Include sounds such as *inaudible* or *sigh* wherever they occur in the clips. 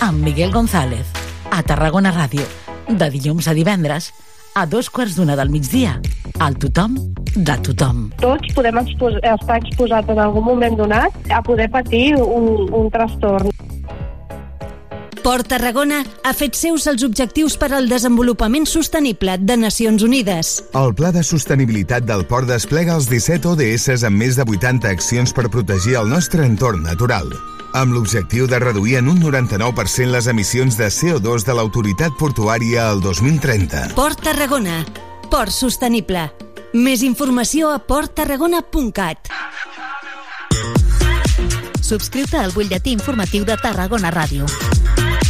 amb Miguel González. A Tarragona Ràdio. De dilluns a divendres a dos quarts d'una del migdia. Al tothom de tothom. Tots podem expos estar exposats en algun moment donat a poder patir un, un trastorn. Port Tarragona ha fet seus els objectius per al desenvolupament sostenible de Nacions Unides. El Pla de Sostenibilitat del Port desplega els 17 ODS amb més de 80 accions per protegir el nostre entorn natural amb l'objectiu de reduir en un 99% les emissions de CO2 de l'autoritat portuària al 2030. Port Tarragona. Port sostenible. Més informació a porttarragona.cat. Subscriu-te al butlletí informatiu de Tarragona Ràdio.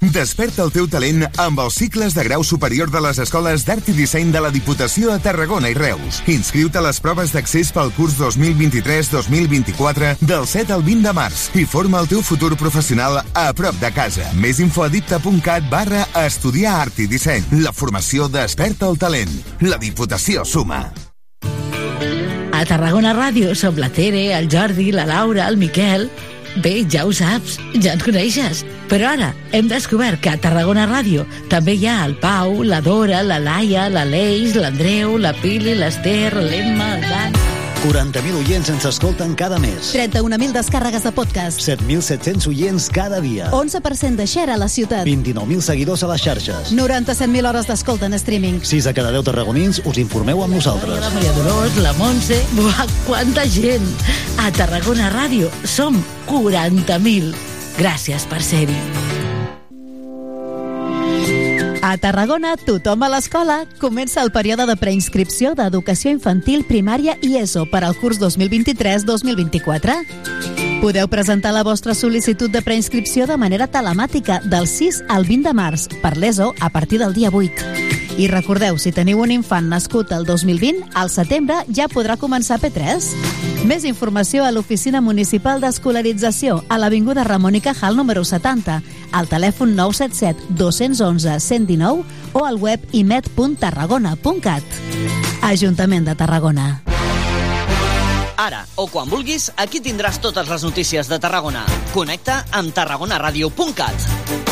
Desperta el teu talent amb els cicles de grau superior de les escoles d'art i disseny de la Diputació a Tarragona i Reus. Inscriu-te a les proves d'accés pel curs 2023-2024 del 7 al 20 de març i forma el teu futur professional a prop de casa. Més info a dipta.cat barra estudiar art i disseny. La formació desperta el talent. La Diputació suma. A Tarragona Ràdio som la Tere, el Jordi, la Laura, el Miquel Bé, ja ho saps, ja ens coneixes. Però ara hem descobert que a Tarragona Ràdio també hi ha el Pau, la Dora, la Laia, la Leix, l'Andreu, la Pili, l'Ester, l'Emma, el Dan... 40.000 oients ens escolten cada mes. 31.000 descàrregues de podcast. 7.700 oients cada dia. 11% de share a la ciutat. 29.000 seguidors a les xarxes. 97.000 hores d'escolta en streaming. 6 a cada 10 tarragonins us informeu amb nosaltres. La Maria Dolors, la Montse... Buah, quanta gent! A Tarragona Ràdio som 40.000. Gràcies per ser-hi. A Tarragona, tothom a l'escola. Comença el període de preinscripció d'educació infantil, primària i ESO per al curs 2023-2024. Podeu presentar la vostra sol·licitud de preinscripció de manera telemàtica del 6 al 20 de març per l'ESO a partir del dia 8. I recordeu, si teniu un infant nascut el 2020, al setembre ja podrà començar P3. Més informació a l'Oficina Municipal d'Escolarització a l'Avinguda Ramon i Cajal número 70, al telèfon 977 211 119 o al web imet.tarragona.cat. Ajuntament de Tarragona. Ara, o quan vulguis, aquí tindràs totes les notícies de Tarragona. Connecta amb tarragonaradio.cat.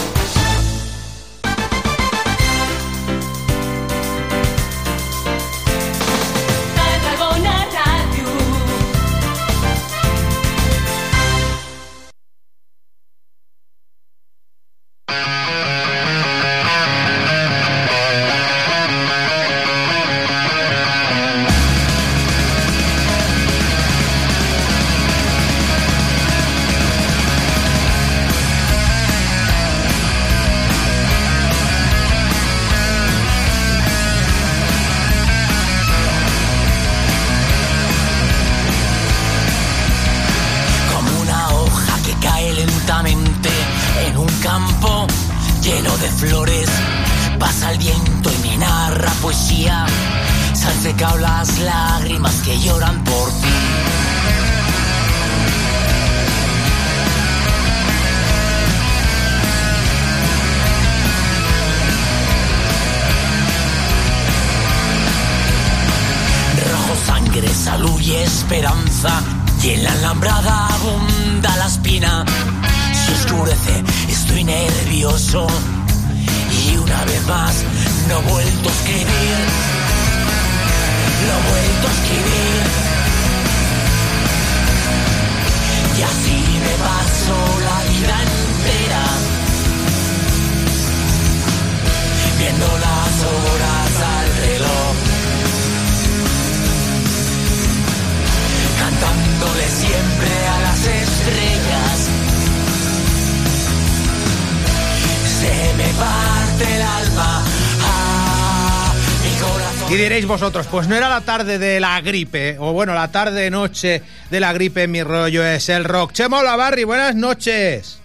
diréis vosotros, pues no era la tarde de la gripe, o bueno, la tarde-noche de la gripe, mi rollo es el rock. Chemo Lavarri, buenas noches.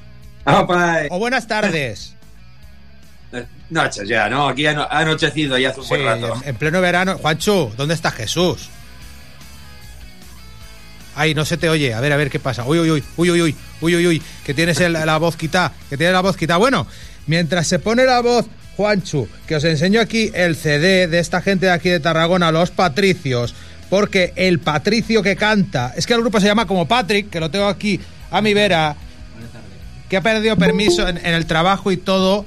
Opa. O buenas tardes. *laughs* Noches ya, ¿no? Aquí ha anochecido ya hace un sí, rato. En, pleno verano. Juancho, ¿dónde está Jesús? Ay, no se te oye. A ver, a ver qué pasa. Uy, uy, uy, uy, uy, uy, uy, uy, que tienes la voz quitada, que tienes la voz quitada. Bueno, mientras se pone la voz Juanchu, que os enseño aquí el CD de esta gente de aquí de Tarragona, Los Patricios, porque el Patricio que canta, es que el grupo se llama como Patrick, que lo tengo aquí a mi vera, que ha perdido permiso en, en el trabajo y todo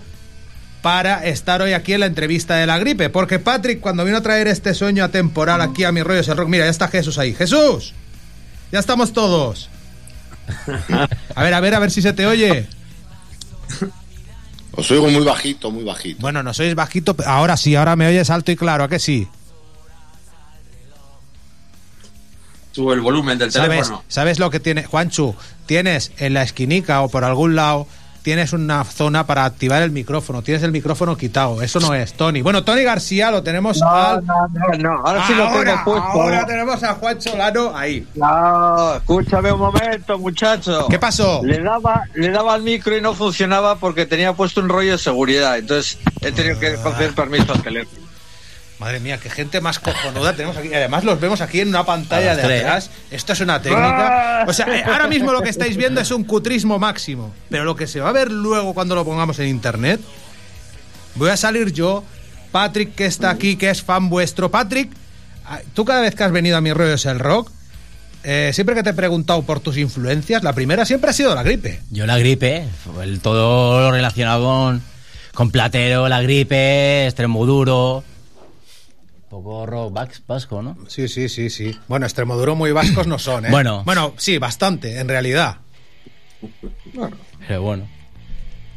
para estar hoy aquí en la entrevista de la gripe. Porque Patrick, cuando vino a traer este sueño atemporal aquí a mi rollo el rock, mira, ya está Jesús ahí. ¡Jesús! Ya estamos todos. *laughs* A ver, a ver, a ver si se te oye. *laughs* Os oigo muy bajito, muy bajito. Bueno, no sois bajito, pero ahora sí, ahora me oyes alto y claro, ¿a que sí? Sube el volumen del ¿Sabes, teléfono. ¿Sabes lo que tiene, Juanchu? Tienes en la esquinica o por algún lado, tienes una zona para activar el micrófono. Tienes el micrófono quitado. Eso no es, Tony. Bueno, Tony García lo tenemos al... No, no, no, ahora sí lo tengo puesto. ahora tenemos a Juan Solano ahí. No, escúchame un momento, muchacho. ¿Qué pasó? Le daba, le daba al micro y no funcionaba porque tenía puesto un rollo de seguridad. Entonces he tenido que conceder permiso al teléfono. Madre mía, qué gente más cojonuda tenemos aquí. Además, los vemos aquí en una pantalla de atrás. Esto es una técnica. O sea, eh, ahora mismo lo que estáis viendo es un cutrismo máximo. Pero lo que se va a ver luego cuando lo pongamos en internet, voy a salir yo, Patrick, que está aquí, que es fan vuestro. Patrick, ah, tú cada vez que has venido a mi rollo es el rock. eh, siempre que te he preguntado por tus influencias, la primera siempre ha sido la gripe. Yo la gripe, el, todo lo relacionado con, con Platero, la gripe, Extremoduro. Un poco rock vax- vasco, ¿no? Sí, sí, sí, sí. Bueno, Extremoduro muy vascos no son, ¿eh? Bueno. Bueno, sí, bastante, en realidad. Pero bueno.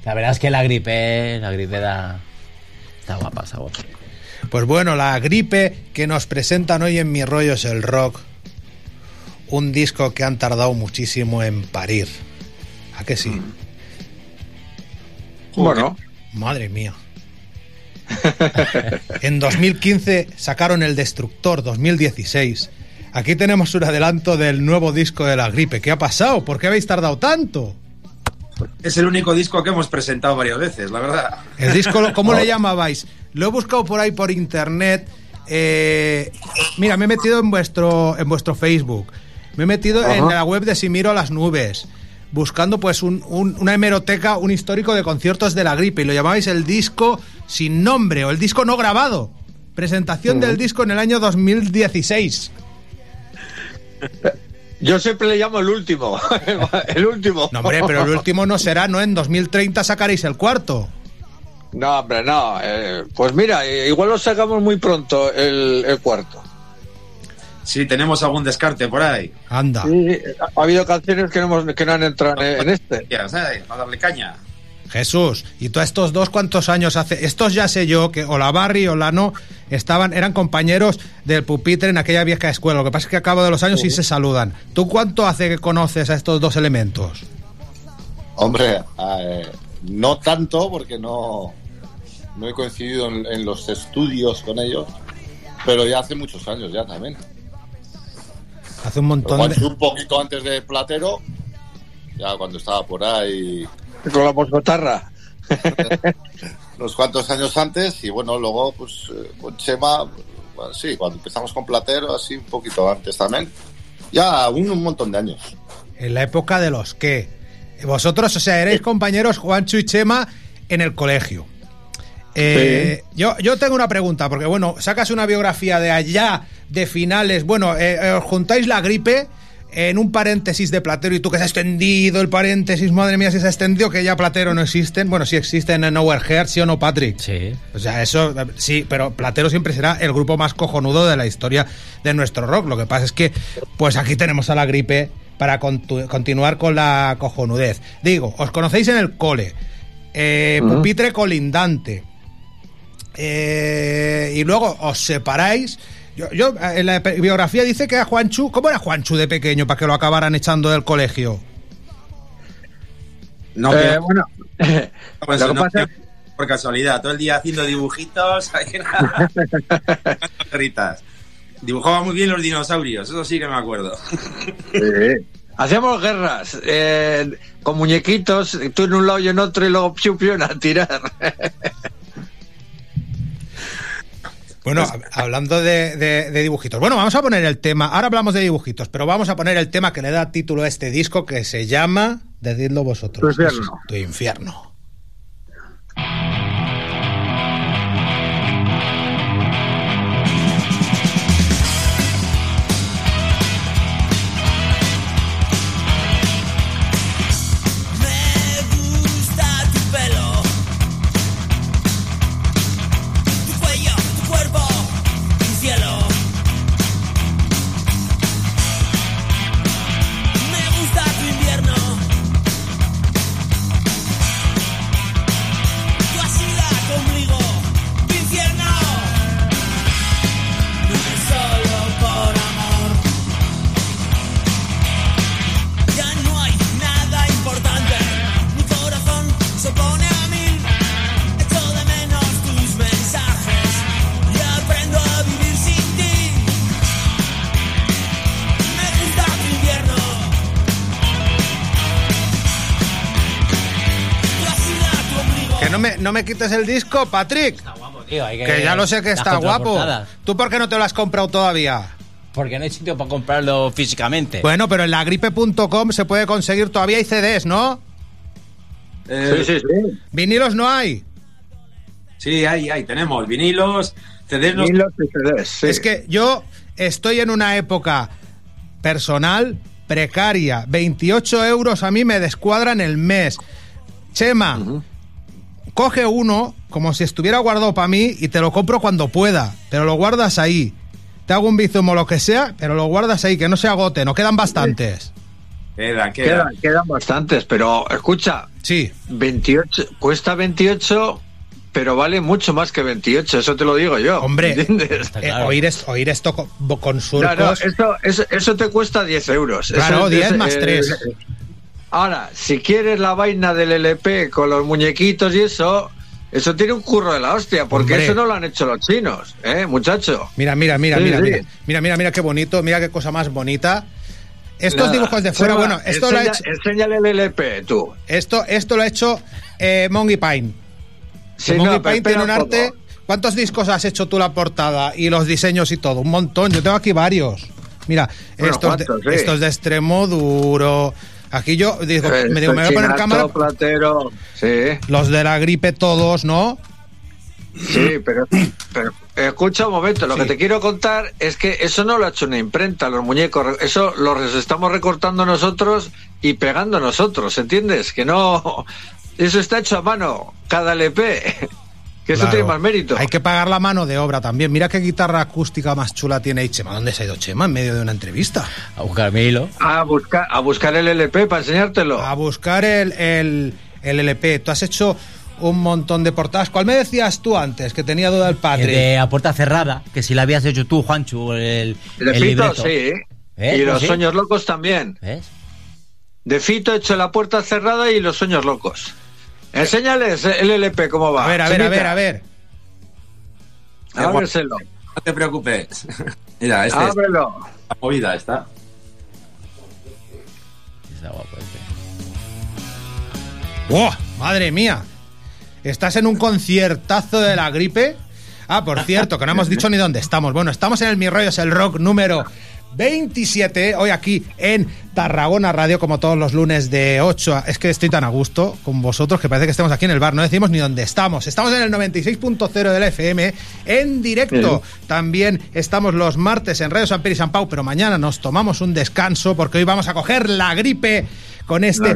La verdad es que la gripe, la gripe da. Está guapa, está guapa. Pues bueno, la gripe que nos presentan hoy en Mi Rollo es el Rock. Un disco que han tardado muchísimo en parir. ¿A que sí? Bueno. Madre mía. *laughs* en 2015 sacaron El Destructor 2016. Aquí tenemos un adelanto del nuevo disco de la gripe. ¿Qué ha pasado? ¿Por qué habéis tardado tanto? Es el único disco que hemos presentado varias veces, la verdad. El disco, ¿cómo le *laughs* llamabais? Lo he buscado por ahí por internet. Eh, mira, me he metido en vuestro, en vuestro Facebook. Me he metido en la web de Si Miro a las Nubes. Buscando pues un- un- una hemeroteca, un histórico de conciertos de la gripe. Y lo llamabais el disco sin nombre o el disco no grabado. Presentación del disco en el año 2016. Yo siempre le llamo el último. *laughs* el último. No, hombre, pero el último no será, ¿no? En 2030 sacaréis el cuarto. No, hombre, no. eh, pues mira, igual lo sacamos muy pronto el, el cuarto. Sí, tenemos algún descarte por ahí. Anda. Sí, ha habido canciones que no, hemos- que no han entrado en, en este. Ya, ¿sabes? A darle caña. Jesús, ¿y tú a estos dos cuántos años hace? Estos ya sé yo que Olavarri o Lano estaban, eran compañeros del pupitre en aquella vieja escuela. Lo que pasa es que a cabo de los años sí se saludan. ¿Tú cuánto hace que conoces a estos dos elementos? Hombre, eh, no tanto porque no, no he coincidido en, en los estudios con ellos, pero ya hace muchos años ya también. Hace un montón de... un poquito antes de Platero, ya cuando estaba por ahí Con la moscotarra. *laughs* unos cuantos años antes y bueno, luego pues eh, con Chema, bueno, sí, cuando empezamos con Platero, así un poquito antes también. Ya un, un montón de años. En la época de los que. Vosotros, o sea, erais compañeros Juancho y Chema en el colegio. Eh, yo, yo tengo una pregunta, porque bueno, sacas una biografía de allá, de finales, bueno, eh, os juntáis la gripe en un paréntesis de Platero y tú que se ha extendido el paréntesis, madre mía, si se ha extendido, que ya Platero no existen. Bueno, sí existen en Nowhere Heart, ¿sí o no, Patrick? Sí. O sea, eso sí, pero Platero siempre será el grupo más cojonudo de la historia de nuestro rock. Lo que pasa es que, pues aquí tenemos a la gripe para contu- continuar con la cojonudez. Digo, os conocéis en el cole, eh, pupitre colindante, eh, y luego os separáis. Yo, yo, eh, en la pe- biografía dice que a Juanchu, ¿cómo era Juanchu de pequeño para que lo acabaran echando del colegio? No, Eh, pero- bueno, *laughs* Pues lo que no, pasa- por casualidad, todo el día haciendo dibujitos, *laughs* ahí nada, *laughs* perritas. Dibujaba muy bien los dinosaurios, eso sí que me acuerdo. Hacíamos guerras eh, con muñequitos, tú en un lado y en otro, y luego piu, piu, a tirar. Bueno, hab- hablando de, de- de dibujitos. Bueno, vamos a poner el tema. Ahora hablamos de dibujitos, pero vamos a poner el tema que le da título a este disco que se llama. Decidlo vosotros. Tu infierno. Tu infierno. Quites el disco, Patrick. Tío, hay Que ya lo sé que está guapo. ¿Tú por qué no te lo has comprado todavía? Porque no hay sitio para comprarlo físicamente. Bueno, pero en lagripe.com se puede conseguir, todavía hay CDs, ¿no? Eh, sí, sí. Vinilos no hay. Sí, ahí, ahí tenemos vinilos, CDs. no- Vinilos y CDs, sí. Es que yo estoy en una época personal precaria. 28 euros a mí me descuadran el mes. Chema, coge uno como si estuviera guardado para mí y te lo compro cuando pueda, pero lo guardas ahí. Te hago un bizumo o lo que sea, pero lo guardas ahí, que no se agote, no quedan bastantes. Quedan, quedan. Quedan, quedan bastantes, pero escucha. Sí. 28, cuesta 28, pero vale mucho más que 28, eso te lo digo yo. Hombre, ¿entiendes? Eh, oír, es- oír esto con, con surcos. no, eso, eso, eso te cuesta 10 euros. Claro, Eso es- 10 es- más eh, 3. Ahora, si quieres la vaina del LP con los muñequitos y eso, eso tiene un curro de la hostia, porque Hombre. eso no lo han hecho los chinos, ¿eh, muchacho? Mira, mira, mira, Sí, mira, sí. mira, mira, mira, mira qué bonito, mira qué cosa más bonita. Estos Nada, dibujos de fuera, bueno, esto lo ha hecho, Enséñale el LP, tú. esto, esto lo ha hecho eh, Monkey Pine. Sí, no, pero Pine tiene un arte. ¿Cuántos discos has hecho tú la portada y los diseños y todo? Un montón. Yo tengo aquí varios. Mira, Bueno, estos, estos de extremo duro. Aquí yo digo, Eh, me digo, me voy a poner cámara. platero, sí. Los de la gripe todos, ¿no? Sí, pero, pero escucha un momento, lo que te quiero contar es que eso no lo ha hecho una imprenta, los muñecos, eso los estamos recortando nosotros y pegando nosotros, ¿entiendes? Que no, eso está hecho a mano, cada LP, que eso Claro. tiene más mérito. Hay que pagar la mano de obra también. Mira qué guitarra acústica más chula tiene ahí Chema. ¿Dónde se ha ido Chema? En medio de una entrevista. A buscarme hilo. A buscar, a buscar el LP para enseñártelo. A buscar el, el, el LP. Tú has hecho un montón de portadas. ¿Cuál me decías tú antes? Que tenía duda el El padre. de a puerta cerrada, que si la habías hecho tú, Juanchu, el, De el Fito, libreto. sí. ¿Eh? Y Pues los sí. sueños locos también. ¿Ves? De Fito he hecho la puerta cerrada y los sueños locos. Enséñales el LP cómo va. A ver, a ver, a ver, a ver. Ábreselo. No te preocupes. *laughs* Mira, este es Ábrelo. la movida esta. Está guapo este. ¡Oh! ¡Madre mía! ¿Estás en un conciertazo de la gripe? Ah, por cierto, que no hemos dicho ni dónde estamos. Bueno, estamos en el Mi Rollo es el Rock número 27, hoy aquí en Tarragona Radio, como todos los lunes de 8 a... Es que estoy tan a gusto con vosotros que parece que estemos aquí en el bar, no decimos ni dónde estamos. Estamos en el 96.0 del FM, en directo. También estamos los martes en Radio San Pedro y San Pau, pero mañana nos tomamos un descanso porque hoy vamos a coger la gripe con este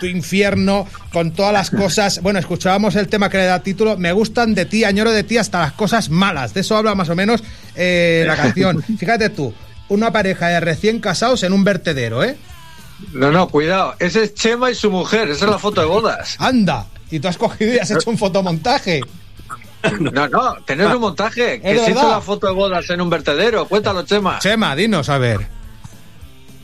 tu infierno, con todas las cosas. Bueno, escuchábamos el tema que le da título. Me gustan de ti, añoro de ti hasta las cosas malas. De eso habla más o menos eh, la canción. *laughs* Fíjate tú, una pareja de recién casados en un vertedero, ¿eh? No, no, cuidado. Ese es Chema y su mujer. Esa es la foto de bodas. Anda. Y tú has cogido y has hecho un fotomontaje. No, no, tener un montaje. Que ¿Es se hizo la foto de bodas en un vertedero. Cuéntalo, Chema. Chema, dinos, a ver.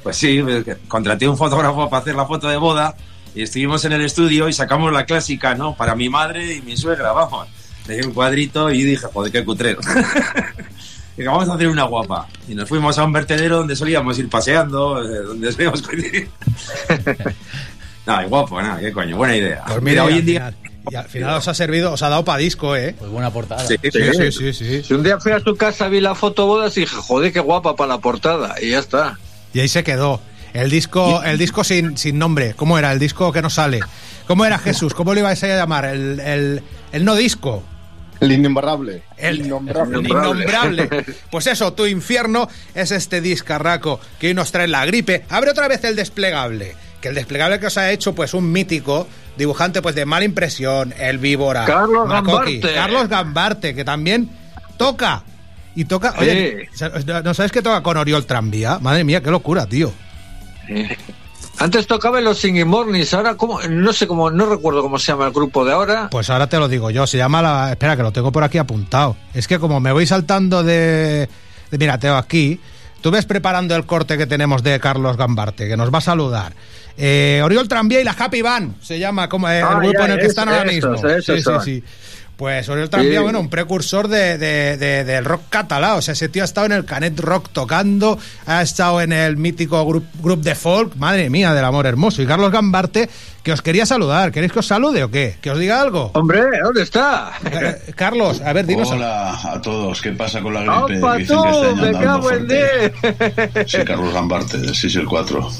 Pues sí, contraté un fotógrafo para hacer la foto de boda y estuvimos en el estudio y sacamos la clásica, ¿no? Para mi madre y mi suegra, vamos. Le di un cuadrito y dije, joder, qué cutrero. *laughs* Dije, vamos a hacer una guapa. Y nos fuimos a un vertedero donde solíamos ir paseando, eh, donde *laughs* solíamos coincidir. *laughs* no, y guapo, nada, qué coño, buena idea. Pues mira, hoy en día... y al final os ha servido, os ha dado para disco, ¿eh? Pues buena portada. Sí, Sí, sí, sí, sí. Si un día fui a su casa, vi la foto bodas y dije, joder, qué guapa para la portada. Y ya está. Y ahí se quedó. El disco, el disco sin, sin nombre. ¿Cómo era? El disco que no sale. ¿Cómo era Jesús? ¿Cómo lo ibais a llamar? El, el, el no disco. El innombrable. El innombrable. el innombrable. Pues eso, tu infierno es este discarraco que hoy nos trae la gripe. Abre otra vez el desplegable. Que el desplegable que os ha hecho, pues un mítico dibujante pues de mala impresión, el víbora. Carlos Macoqui. Gambarte. Carlos Gambarte, que también toca. Y toca. Oye, ¿no sabes que toca con Oriol Tranvía? Madre mía, qué locura, tío. Antes tocaba en los Singing Mornings, ahora como no sé cómo, no recuerdo cómo se llama el grupo de ahora. Pues ahora te lo digo yo, se llama la... Espera, que lo tengo por aquí apuntado. Es que como me voy saltando de... de mira, tengo aquí... Tú ves preparando el corte que tenemos de Carlos Gambarte, que nos va a saludar. Eh, Oriol Tranvía y la Happy Band, se llama como eh, el Ah, grupo ya, en el que están ahora mismo. esos sí, son. sí, sí. Pues Oriol Tranvía, Sí. bueno, un precursor de, de- de- del rock catalán. O sea, ese tío ha estado en el Canet Rock tocando, ha estado en el mítico grupo grup de folk, madre mía, del amor hermoso. Y Carlos Gambarte, que os quería saludar. ¿Queréis que os salude o qué? ¿Que os diga algo? Hombre, ¿dónde está? Eh, Carlos, a ver, dinos. Hola a todos, ¿qué pasa con la gripe? ¡Opa, este tú! ¡Me cago en! Soy Carlos Gambarte, del 6 y el 4.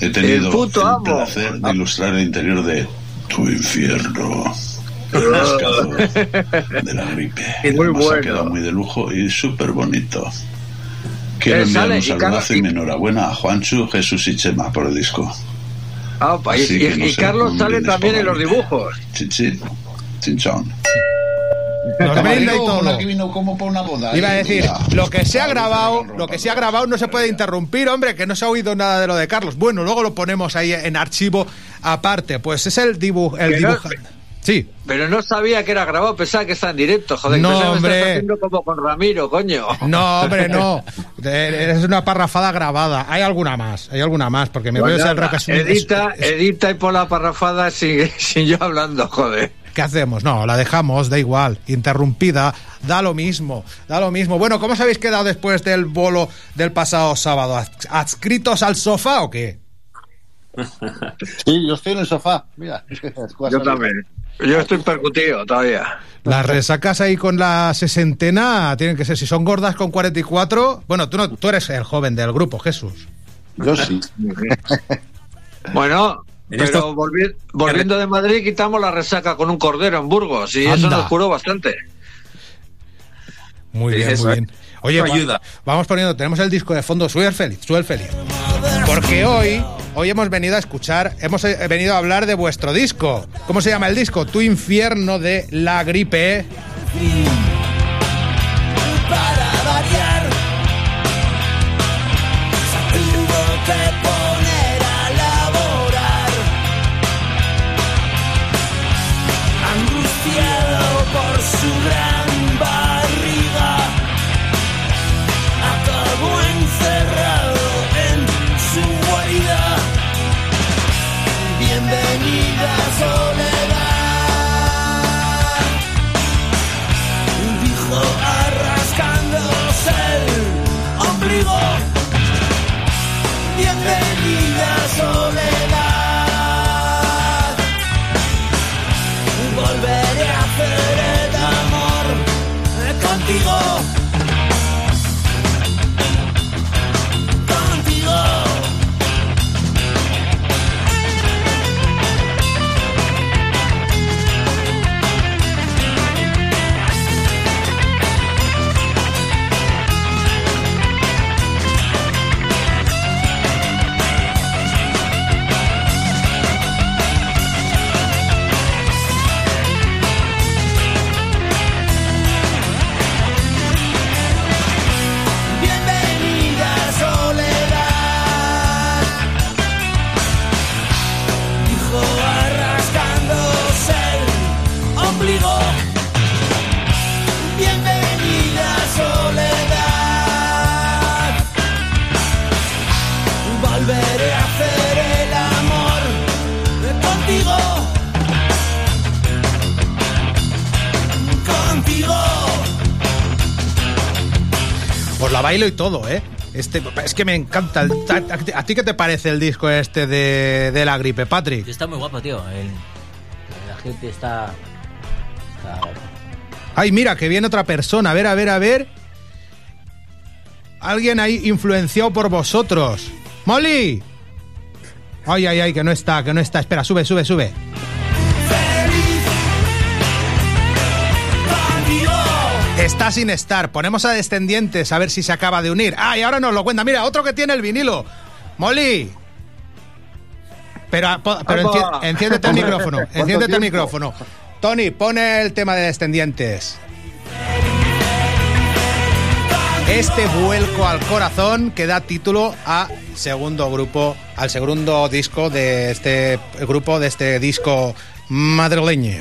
He tenido El puto amo. placer de ilustrar el interior de tu infierno. *laughs* De la gripe. Es muy Además, ha bueno. quedado muy de lujo y súper bonito. Quiero Eh, enviar sale, un y saludazo Carlos- y mi enhorabuena a Juanchu, Jesús y Chema por el disco. Ah, y, y- no y Carlos sale también en los dibujos. Chichi, chinchón. Nos brinda y todo. Aquí vino como para una boda. Iba a ¿eh? decir, lo que se ha grabado, lo que se ha grabado no se puede interrumpir, hombre, que no se ha oído nada de lo de Carlos. Bueno, luego lo ponemos ahí en archivo aparte. Pues es el dibujo, el dibujante. Sí. Pero no sabía que era grabado, pensaba que está en directo, joder. No, que hombre. estás haciendo como con Ramiro, coño. No, hombre, no. *laughs* Es una parrafada grabada. Hay alguna más, hay alguna más, porque me voy a es un- edita, es- es- edita y pon la parrafada sin, *laughs* sin yo hablando, joder. ¿Qué hacemos? No, la dejamos, da igual. Interrumpida, da lo mismo, da lo mismo. Bueno, ¿cómo os habéis quedado después del bolo del pasado sábado? ¿Ads- ¿Adscritos al sofá o qué? Sí, yo estoy en el sofá. Mira. *laughs* Yo también. Yo estoy percutido todavía. Las resacas ahí con la sesentena tienen que ser, si son gordas con 44, bueno, tú, no, tú eres el joven del grupo, Jesús. Yo sí. *laughs* Bueno, En pero esto- volvi- volviendo de Madrid quitamos la resaca con un cordero en Burgos y eso Anda. nos curó bastante. Muy bien, Eso, muy bien. Oye, Eso va- ayuda. vamos poniendo, tenemos el disco de fondo, Suel feliz, Suel feliz. Porque hoy, hoy hemos venido a escuchar, hemos eh, venido a hablar de vuestro disco. ¿Cómo se llama el disco? Tu infierno de la gripe. Bailo y todo, ¿eh? Este, es que me encanta. el- a, a ti qué te parece el disco este de, de la gripe, Patrick? Está muy guapo, tío. El- la gente está... está- Ay, mira, que viene otra persona. A ver, a ver, a ver. Alguien ahí influenciado por vosotros. ¡Molly! Ay, ay, ay, que no está, que no está. Espera, sube, sube, sube. Está sin estar. Ponemos a Descendientes a ver si se acaba de unir. Ah, y ahora nos lo cuenta. Mira, otro que tiene el vinilo. Molly. Pero, ah, pero enci- enciéndete el *laughs* micrófono. ¿Cuánto Enciéndete el micrófono. Tony, pone el tema de Descendientes. Este vuelco al corazón que da título a segundo grupo, al segundo disco de este grupo, de este disco madrileño.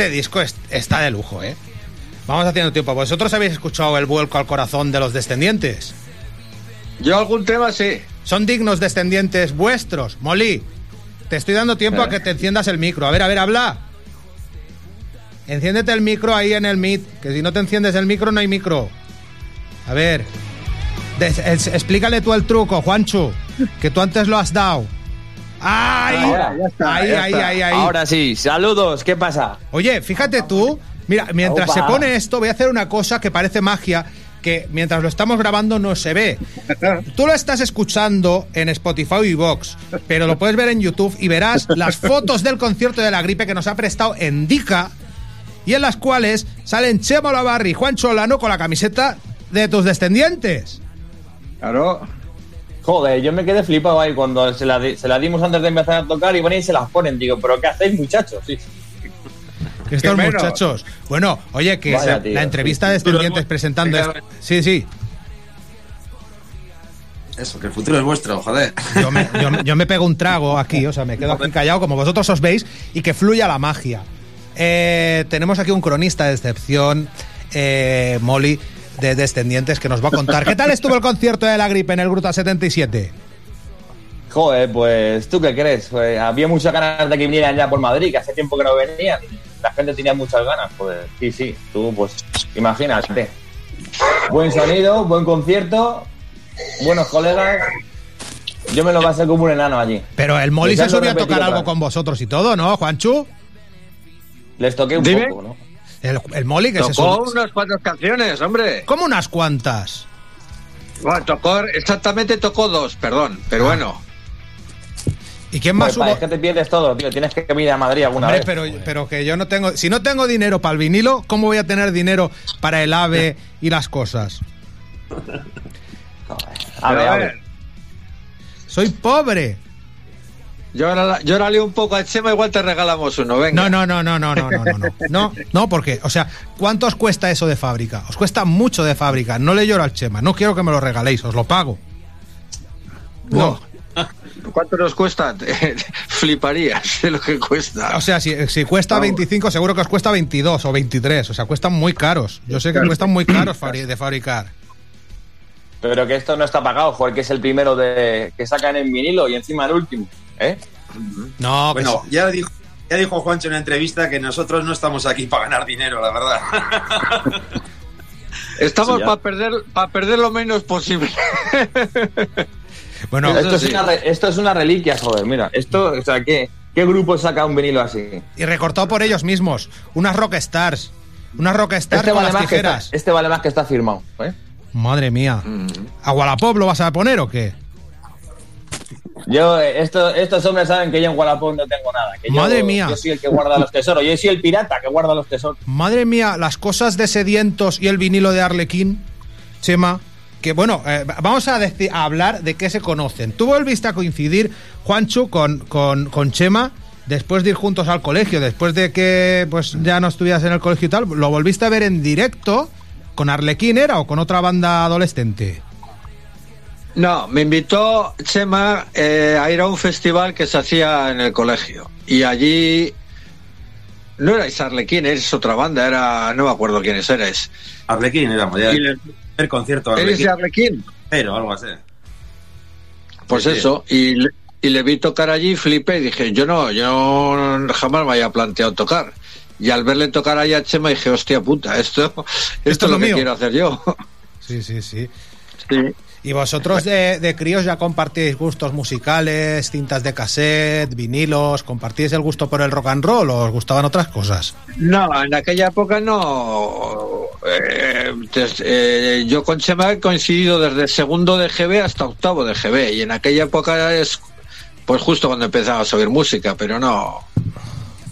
Este disco es- está de lujo, ¿eh? Vamos haciendo tiempo. ¿Vosotros habéis escuchado el vuelco al corazón de los descendientes? Yo algún tema sí. ¿Son dignos descendientes vuestros? Molly, te estoy dando tiempo a que te enciendas el micro. A ver, a ver, habla. Enciéndete el micro ahí en el Meet, que si no te enciendes el micro no hay micro. A ver. Des- es- explícale tú el truco, Juanchu, que tú antes lo has dado. ¡Ay! Ahora, ya está, ahí, ya ahí, está. ahí, ahí. Ahora sí, saludos, ¿qué pasa? Oye, fíjate tú, mira, mientras Opa. se pone esto, voy a hacer una cosa que parece magia, que mientras lo estamos grabando no se ve. *laughs* Tú lo estás escuchando en Spotify y Vox, pero lo puedes ver en YouTube y verás las fotos del concierto de la gripe que nos ha prestado Endica y en las cuales salen Chemo Lavarri y Juan Cholano con la camiseta de tus descendientes. Claro. Joder, yo me quedé flipado ahí cuando se la, se la dimos antes de empezar a tocar y van y se las ponen. Digo, ¿pero qué hacéis, muchachos? Sí. Estos muchachos. Bueno, oye, que Vaya, la, tío. la entrevista de descendientes presentando... Esto- Sí, sí. Eso, que el futuro es vuestro, joder. Yo me, yo me- yo me pego un trago aquí, o sea, me quedo aquí callado como vosotros os veis y que fluya la magia. Eh, tenemos aquí un cronista de excepción, eh, Molly, de Descendientes, que nos va a contar. ¿Qué tal estuvo el concierto de la gripe en el Gruta 77? Joder, pues, ¿tú qué crees? Pues, había muchas ganas de que vinieran ya por Madrid, que hace tiempo que no venían. La gente tenía muchas ganas, pues, sí, sí. Tú, pues, imagínate. Buen sonido, buen concierto, buenos colegas. Yo me lo pasé como un enano allí. Pero el Molly se subió a tocar algo con vosotros y todo, ¿no, Juanchu? Les toqué un Dime. poco, ¿no? El, el Molly que se Tocó unas cuantas canciones, hombre. ¿Cómo unas cuantas? Bueno, tocó, exactamente tocó dos, perdón, pero bueno. ¿Y quién más hubo? Es que te pierdes todo, tío. Tienes que venir a Madrid alguna Hombre, vez. pero, pero que yo no tengo. Si no tengo dinero para el vinilo, ¿cómo voy a tener dinero para el ave y las cosas? *laughs* A ver, a ver. Soy pobre. Llórale, llórale un poco a Chema, igual te regalamos uno, venga. No, no, no, no, no, no, no, no, no. *laughs* No, no, porque, o sea, ¿cuánto os cuesta eso de fábrica? Os cuesta mucho de fábrica. No le lloro al Chema. No quiero que me lo regaléis, os lo pago. No. *laughs* ¿Cuánto nos cuesta? *laughs* Fliparías de lo que cuesta. O sea, si, si cuesta Vamos. 25, seguro que os cuesta 22 o 23. O sea, cuestan muy caros. Yo sé que cuestan muy caros de fabricar. Pero que esto no está pagado, joder, que es el primero de que sacan en vinilo y encima el último. ¿Eh? No, que Bueno, ya dijo, ya dijo Juancho en una entrevista que nosotros no estamos aquí para ganar dinero, la verdad. *laughs* Estamos Sí, para perder, para perder lo menos posible. Bueno, esto, es una esto es una reliquia, joder, mira. Esto, o sea, ¿qué, qué grupo saca un vinilo así? Y recortado por ellos mismos. Unas rockstars. Unas rockstars Este con vale, las que está, tijeras. este vale más que está firmado. ¿eh? Madre mía. ¿A Wallapop lo vas a poner o qué? Yo, esto, estos hombres saben que yo en Wallapop no tengo nada. Que yo- Madre mía. Yo soy el que guarda los tesoros. Yo soy el pirata que guarda los tesoros. Madre mía, las cosas de sedientos y el vinilo de Arlequín, Chema. Que bueno, eh, vamos a, deci- a hablar de qué se conocen. Tú volviste a coincidir, Juanchu, con, con, con Chema después de ir juntos al colegio, después de que pues ya no estuvieras en el colegio y tal, lo volviste a ver en directo con Arlequín, ¿era? ¿O con otra banda adolescente? No, me invitó Chema eh, a ir a un festival que se hacía en el colegio. Y allí. No erais Arlequín, es otra banda, era. No me acuerdo quiénes erais. Arlequín éramos ya. El concierto ¿Eres de Arlequín? Pero algo así. Pues Sí, sí. eso, y, le- y le vi tocar allí, flipé y dije, yo no, yo jamás me había planteado tocar. Y al verle tocar ahí a Chema dije, hostia puta, esto, *laughs* esto, es lo, que quiero hacer yo. Sí, sí, sí. ¿Y vosotros de, de críos ya compartíais gustos musicales, cintas de cassette, vinilos? ¿Compartíais el gusto por el rock and roll o os gustaban otras cosas? No, en aquella época no. Eh, des- eh, yo con Chema he coincidido desde segundo de GB hasta octavo de GB. Y en aquella época es pues justo cuando empezaba a subir música, pero no.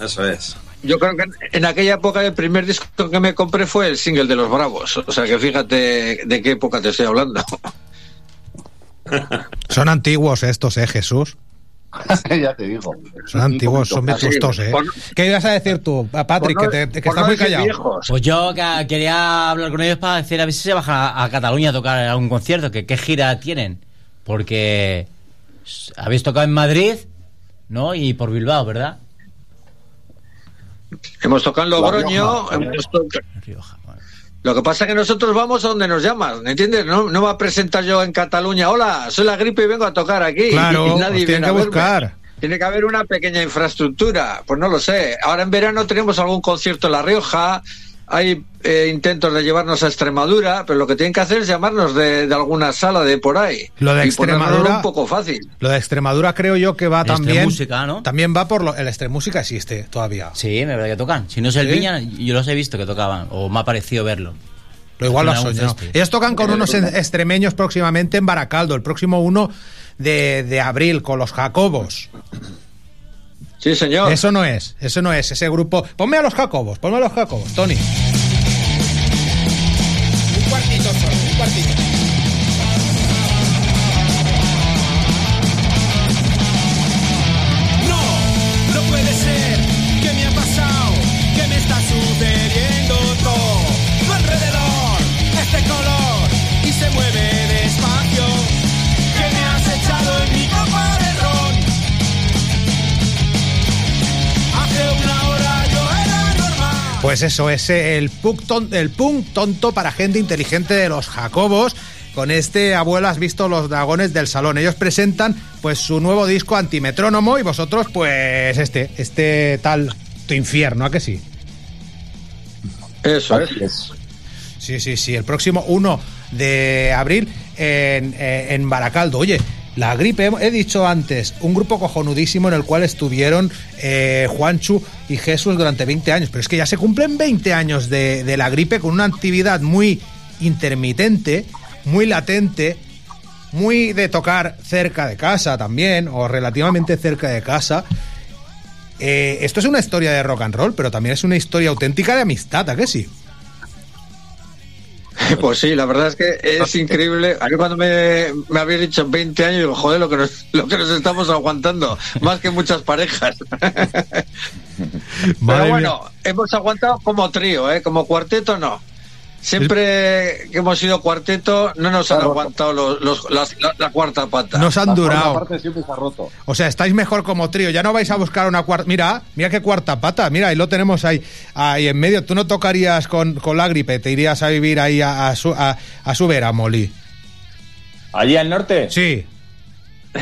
Eso es. Yo creo que en- en aquella época el primer disco que me compré fue el single de Los Bravos. O sea que fíjate de qué época te estoy hablando. Son antiguos estos, ¿eh, Jesús? *laughs* ya te digo. Son antiguos, son vetustos, ¿eh? por- ¿Qué ibas a decir tú, a Patrick, no- que, te, que estás no muy callado? viejos. Pues yo que- quería hablar con ellos para decir a ver si se bajan a, a Cataluña a tocar algún concierto, que qué gira tienen. Porque habéis tocado en Madrid, ¿no? Y por Bilbao, ¿verdad? Hemos tocado en Logroño. Rioja. hemos tocado- Lo que pasa es que nosotros vamos a donde nos llaman, ¿me entiendes? No, no voy a presentar yo en Cataluña. Hola, soy la gripe y vengo a tocar aquí. Claro, y nadie viene que verme. buscar. Tiene que haber una pequeña infraestructura. Pues no lo sé. Ahora en verano tenemos algún concierto en La Rioja. Hay eh, intentos de llevarnos a Extremadura, pero lo que tienen que hacer es llamarnos de, de alguna sala de por ahí. Lo de Extremadura- un poco fácil. Lo de Extremadura creo yo que va El también... También va por... Lo, el Extremúsica existe todavía. Sí, me verdad que tocan. Si no es el ¿Sí? Viña, yo los he visto que tocaban, o me ha parecido verlo. Lo igual lo has soñado. Ellos tocan con unos extremeños próximamente en Baracaldo, el próximo 1 de, de abril, con los Jacobos. Sí, señor. Eso no es, eso no es, ese grupo... Ponme a los Jacobos, ponme a los Jacobos, Tony. Pues eso, es el punk, ton- el punk tonto para gente inteligente de los Jacobos. Con este abuelo has visto los dragones del salón. Ellos presentan pues su nuevo disco antimetrónomo y vosotros pues este, este tal tu infierno, ¿a que sí? Eso es. Sí, sí, sí. El próximo 1 de abril en, eh, en Baracaldo. Oye, la gripe, he dicho antes, un grupo cojonudísimo en el cual estuvieron eh, Juanchu y Jesús durante 20 años. Pero es que ya se cumplen 20 años de, la gripe con una actividad muy intermitente, muy latente, muy de tocar cerca de casa también, o relativamente cerca de casa. Eh, esto es una historia de rock and roll, pero también es una historia auténtica de amistad, ¿a que sí? *laughs* Pues sí, la verdad es que es *laughs* increíble. A mí cuando me, me habéis dicho 20 años, digo, joder, lo que, nos, lo que nos estamos aguantando, más que muchas parejas. *laughs* Pero bueno, hemos aguantado como trío, ¿eh? como cuarteto no. Siempre que hemos sido cuarteto no nos han aguantado los, los- las- la, la cuarta pata. Nos han durado. parte siempre se ha roto. O sea, estáis mejor como trío. Ya no vais a buscar una cuarta. Mira, mira qué cuarta pata. Mira, ahí lo tenemos ahí, ahí en medio. Tú no tocarías con, con la gripe, te irías a vivir ahí a, a su, a, a su vera, Molly. ¿Allí al norte? Sí.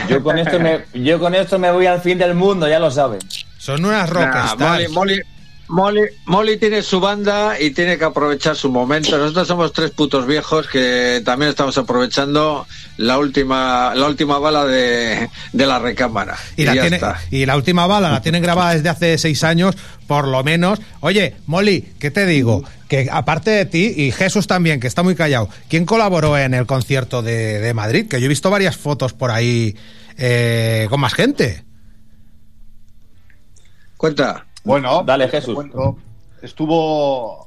Yo con esto me, yo con esto me voy al fin del mundo, ya lo sabes. Son unas Nah, rockstars. Molly, Molly, Molly, Molly tiene su banda y tiene que aprovechar su momento. Nosotros somos tres putos viejos que también estamos aprovechando la última, la última bala de, de la recámara. Y la, ya tiene- está. y la última bala la tienen grabada desde hace seis años, por lo menos. Oye, Molly, ¿qué te digo? Que aparte de ti, y Jesús también, que está muy callado, ¿quién colaboró en el concierto de, de Madrid? Que yo he visto varias fotos por ahí eh, con más gente. Cuenta. Bueno, Dale, te Jesús. cuento. Estuvo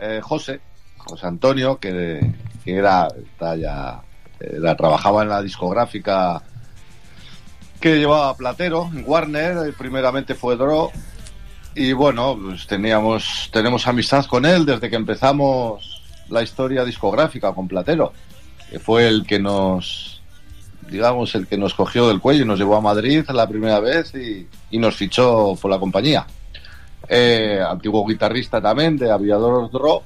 eh, José, José Antonio, que, que era, ya, era- trabajaba en la discográfica que llevaba Platero en Warner, eh, primeramente fue Dro, y bueno, pues teníamos, tenemos amistad con él desde que empezamos la historia discográfica con Platero, que fue el que nos, digamos, el que nos cogió del cuello y nos llevó a Madrid la primera vez y, y nos fichó por la compañía. Eh, antiguo guitarrista también de Aviador Dro,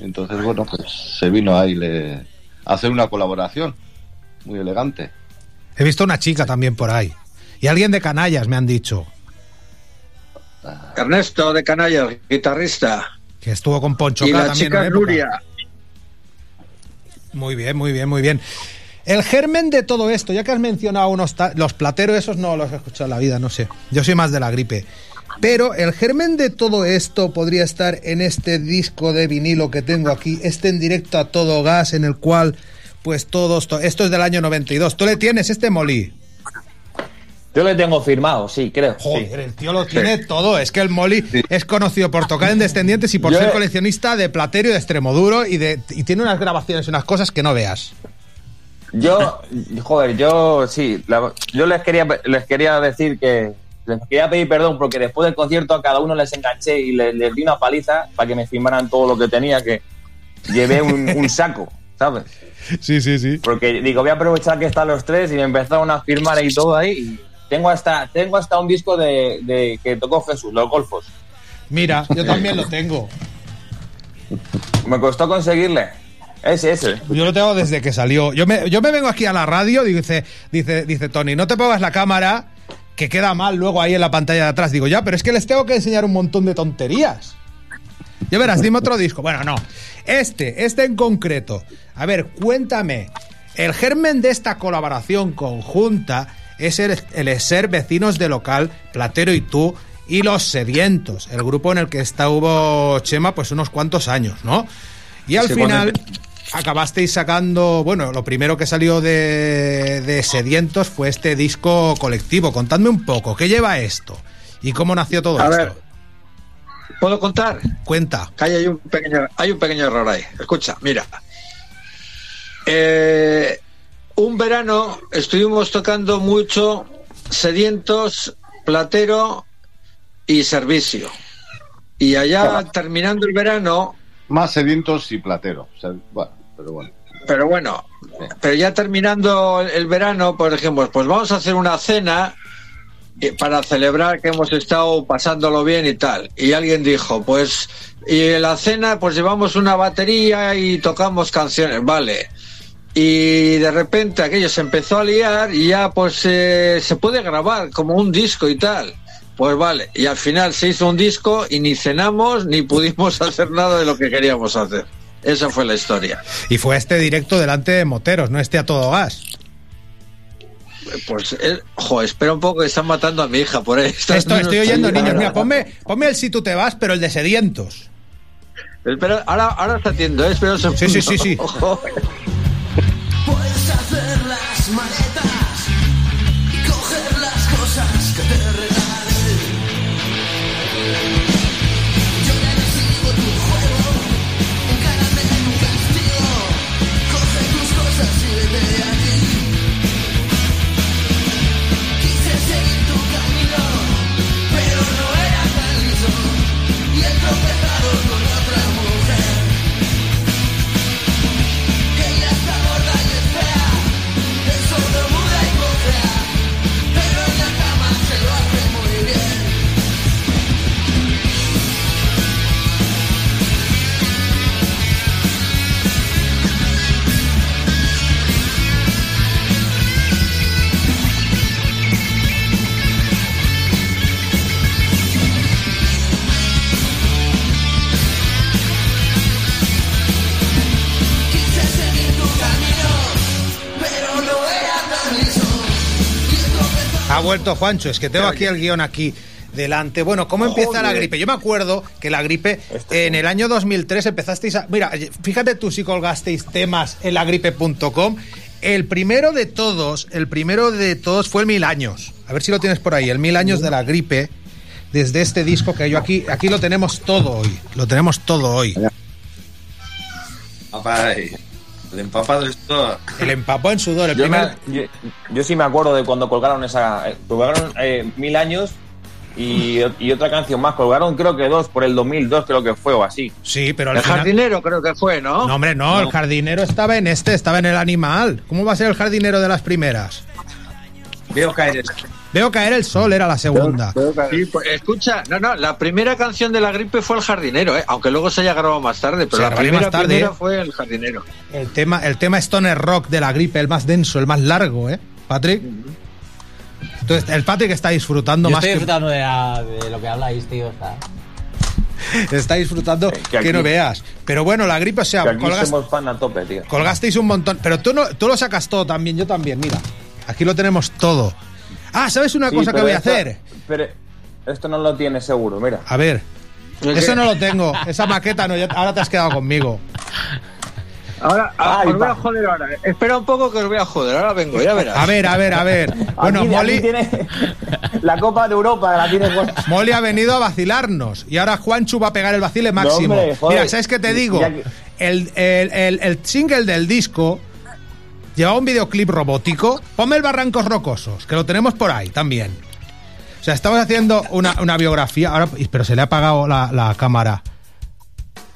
entonces bueno, pues se vino ahí le, a hacer una colaboración muy elegante. He visto una chica también por ahí. Y alguien de Canallas me han dicho. Ernesto de Canallas, guitarrista. Que estuvo con Poncho y K la también chica. Nuria. Muy bien, muy bien, muy bien. El germen de todo esto, ya que has mencionado unos los plateros, esos no los he escuchado en la vida, no sé. Yo soy más de la gripe. Pero el germen de todo esto podría estar en este disco de vinilo que tengo aquí, este en directo a todo gas, en el cual, pues todos, to- esto es del año 92. ¿Tú le tienes este molí? Yo le tengo firmado, sí, creo. Joder, el tío lo tiene todo. Es que el Molly es conocido por tocar en Descendientes y por Yo- ser coleccionista de platero y de Extremoduro y, de, y tiene unas grabaciones y unas cosas que no veas. Yo, joder, yo sí, la- yo les quería, les quería decir que les quería pedir perdón porque después del concierto a cada uno les enganché y les, les di una paliza para que me firmaran todo lo que tenía, que llevé un, *laughs* un saco, ¿sabes? Sí, sí, sí. Porque digo, voy a aprovechar que están los tres y me empezaron a firmar y todo ahí. y tengo hasta, tengo hasta un disco de, de que tocó Jesús, Los Golfos. Mira, yo *laughs* también lo tengo. Me costó conseguirle. Ese, ese. Yo lo tengo desde que salió. Yo me, yo me vengo aquí a la radio, dice, dice, dice Tony, no te pongas la cámara que queda mal luego ahí en la pantalla de atrás. Digo, ya, pero es que les tengo que enseñar un montón de tonterías. Ya verás, dime otro disco. Bueno, no. Este, este en concreto. A ver, cuéntame. El germen de esta colaboración conjunta es el, el ser vecinos de local, Platero y tú, y Los Sedientos, el grupo en el que está hubo Chema pues unos cuantos años, ¿no? Y al Sí, final cuando- acabasteis sacando, bueno, lo primero que salió de, de Sedientos fue este disco colectivo. Contadme un poco, ¿qué lleva esto? ¿Y cómo nació todo A esto? ver, ¿puedo contar? Cuenta. Hay un pequeño, hay un pequeño error ahí. Escucha, mira. Eh, un verano estuvimos tocando mucho sedientos, platero y servicio. Y allá terminando el verano, Más sedientos y platero. O sea, bueno, pero bueno. pero bueno, pero ya terminando el- verano, por ejemplo, pues vamos a hacer una cena eh, para celebrar que hemos estado pasándolo bien y tal. Y alguien dijo, pues, y en la cena, pues llevamos una batería y tocamos canciones, vale. Y de repente aquello se empezó a liar y ya pues eh, se puede grabar como un disco y tal. Pues vale, y al final se hizo un disco y ni cenamos ni *laughs* pudimos hacer nada de lo que queríamos hacer. Esa fue la historia. Y fue este directo delante de Moteros, no este a todo gas. Pues, eh, jo, espera un poco que están matando a mi hija por ahí. Esto estoy oyendo, Ahora, niños. Mira, ponme, ponme el si tú te vas, pero el de Sedientos. Espera, ahora, ahora está atiendo, eh, espera un segundo. Sí, sí, *laughs* sí, sí. Puedes hacer las Ha vuelto Juancho, es que tengo aquí el guion aquí delante. Bueno, ¿cómo empieza la gripe? Yo me acuerdo que la gripe en el año 2003 empezasteis a... Mira, fíjate tú si colgasteis temas en lagripe.com. El primero de todos, el primero de todos fue el Mil Años. A ver si lo tienes por ahí, el Mil Años de la gripe. Desde este disco que yo aquí, aquí lo tenemos todo hoy. Lo tenemos todo hoy. Ay. El empapado del sudor. El empapó en sudor. El Yo, primer... me- yo, yo sí me acuerdo de cuando colgaron esa. eh, colgaron eh, mil años y, *laughs* y otra canción más. Colgaron creo que dos por el 2002, creo que fue o así. Sí, pero El final... jardinero creo que fue, ¿no? No, hombre, no, el jardinero estaba en este, estaba en el animal. ¿Cómo va a ser el jardinero de las primeras? Veo caer el... Veo caer el sol, era la segunda. Sí, pues, escucha, no, no, la primera canción de la gripe fue El jardinero, ¿eh? aunque luego se haya grabado más tarde, pero Se la primera, más tarde, primera ¿eh? fue El jardinero. El tema, el tema Stoner Rock de la gripe, el más denso, el más largo, ¿eh? Patrick. Entonces, el Patrick está disfrutando Yo más estoy que- disfrutando de, la- de lo que habláis, tío. Está. *laughs* está disfrutando que, aquí- no veas. Pero bueno, la gripe, o sea, Que aquí colgas- somos fan a tope, tío. colgasteis un montón. Pero tú, no, tú lo sacas todo también, yo también, mira. Aquí lo tenemos todo. Ah, ¿sabes una Sí, cosa que voy a esto- hacer? Pero esto no lo tienes seguro, mira. A ver. ¿El Eso no lo tengo. Esa maqueta no. ya- ahora te has quedado conmigo. Ahora, ah, Ay, os voy a joder ahora. eh. Espera un poco que os voy a joder, ahora vengo, ya verás. A ver, a ver, a ver. Bueno, aquí, Molly, aquí tiene la Copa de Europa, la tiene. Molly ha venido a vacilarnos. Y ahora Juanchu va a pegar el vacile máximo. hombre, joder. Mira, ¿sabes qué te digo? El, el- el- el single del disco llevaba un videoclip robótico. Ponme el Barrancos Rocosos, que lo tenemos por ahí también. O sea, estamos haciendo una, una biografía. Ahora, pero se le ha apagado la, la cámara.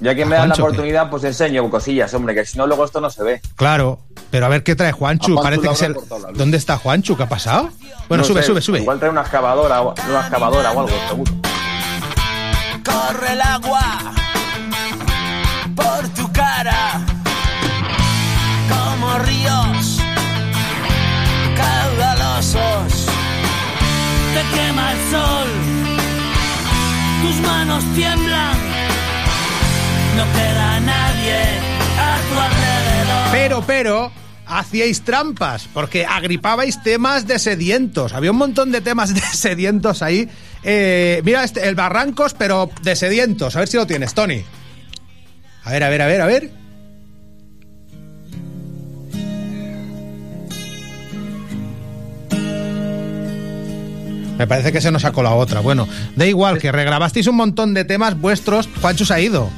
Ya que me das la oportunidad, pues enseño cosillas, hombre, que si no luego esto no se ve. Claro, pero a ver qué trae Juanchu. Parece que es el... ¿Dónde está Juanchu? ¿Qué ha pasado? Bueno, No sube, sé, sube, sube. Igual trae una excavadora, una excavadora o algo, seguro. Corre el agua Pero, pero, hacíais trampas, porque agripabais temas de sedientos. Había un montón de temas de sedientos ahí. Eh, mira, este, el Barrancos, pero de sedientos. A ver si lo tienes, Tony. A ver, a ver, a ver, a ver. Me parece que se nos sacó la otra. Bueno, da igual, que regrabasteis un montón de temas vuestros. Juancho se ha ido.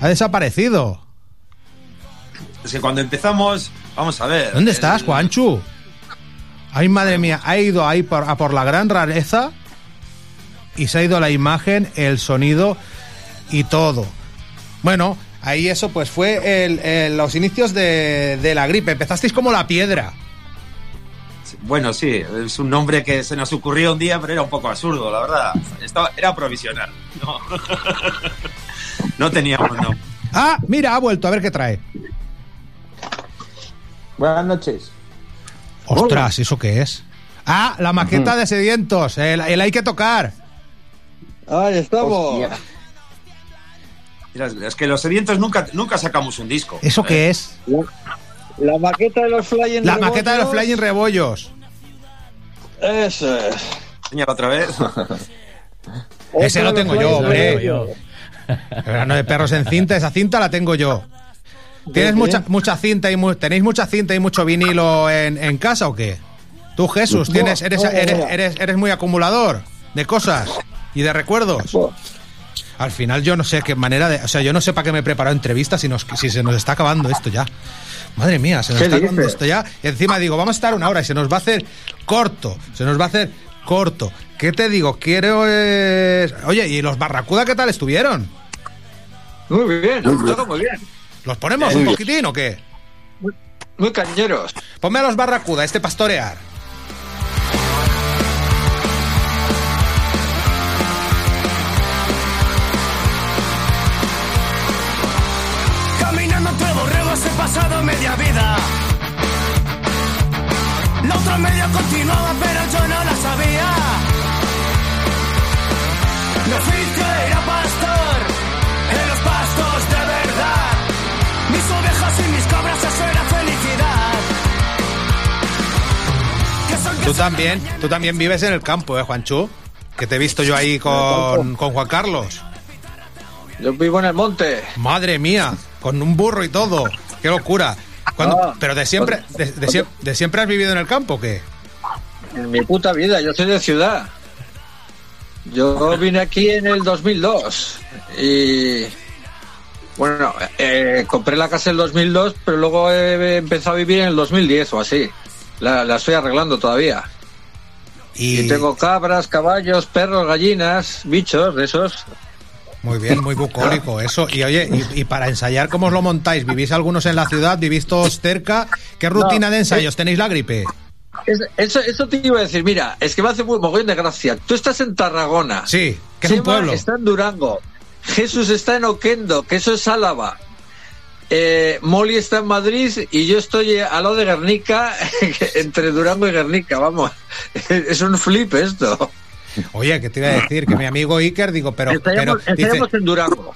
Ha desaparecido. Es que cuando empezamos, vamos a ver. ¿Dónde el- estás, Juanchu? Ay, madre mía, ha ido ahí por, a por la gran rareza y se ha ido la imagen, el sonido y todo. Bueno, ahí eso pues fue el- el- los inicios de, de la gripe. Empezasteis como la piedra. Bueno, sí, es un nombre que se nos ocurrió un día, pero era un poco absurdo, la verdad. Estaba, era provisional. No, *laughs* no teníamos nombre. Ah, mira, ha vuelto, a ver qué trae. Buenas noches. Ostras, ¿eso qué es? Ah, la maqueta de sedientos, el, el hay que tocar. Ahí estamos. Hostia. Mira, es que los sedientos nunca, nunca sacamos un disco. ¿Eso qué es? La maqueta de los Flying La maqueta de los Rebollos. Flying Rebollos. Eso es. Otra vez. Ese lo tengo yo, hombre. Rebollos. Verano de perros en cinta, esa cinta la tengo yo. ¿Tienes mucha, mucha cinta y mu- tenéis mucha cinta y mucho vinilo en, en casa o qué? Tú, Jesús, tienes, eres, eres, eres, eres muy acumulador de cosas y de recuerdos. Al final yo no sé qué manera de... O sea, yo no sé para qué me he preparado entrevistas si, nos, si se nos está acabando esto ya. Madre mía, se nos ¿Qué está dices? esto ya. Y encima digo, vamos a estar una hora y se nos va a hacer corto. Se nos va a hacer corto. ¿Qué te digo? Quiero... eh, Oye, ¿y los Barracuda qué tal estuvieron? Muy bien, todo muy bien. ¿Los ponemos Muy un bien. poquitín o qué? Muy cañeros. Ponme a los Barracuda, este pastorear. Pasado media vida. La otra media continuaba, pero yo no la sabía. Mi oficio era pastor en los pastos de verdad. Mis ovejas y mis cabras, eso era felicidad. Tú también, tú también vives en el campo, ¿eh, Juanchu? Que te he visto yo ahí con, con Juan Carlos. Yo vivo en el monte. Madre mía, con un burro y todo. Qué locura. Cuando- pero de siempre, de, de siem- de siempre has vivido en el campo, o ¿qué? En mi puta vida, yo soy de ciudad. Yo vine aquí en el 2002 y Bueno, eh, compré la casa en el 2002, pero luego he empezado a vivir en el 2010 o así. La, la estoy arreglando todavía. Y... Y tengo cabras, caballos, perros, gallinas, bichos de esos. Muy bien, muy bucólico *laughs* eso. Y oye, y, y para ensayar, ¿cómo os lo montáis? ¿Vivís algunos en la ciudad? ¿Vivís todos cerca? ¿Qué rutina No, de ensayos? eh, ¿Tenéis la gripe? Es- Eso, eso te iba a decir, mira, es que me hace muy mogollón de gracia. Tú estás en Tarragona. Sí, que es un pueblo. está en Durango. Jesús está en Oquendo, que eso es Álava. Eh, Molly está en Madrid y yo estoy eh, al lado de Guernica, *laughs* entre Durango y Guernica, vamos. *laughs* Es un flip esto. Oye, que te iba a decir que mi amigo Iker, digo, pero, pero Estaríamos, dice, estaríamos en Durango.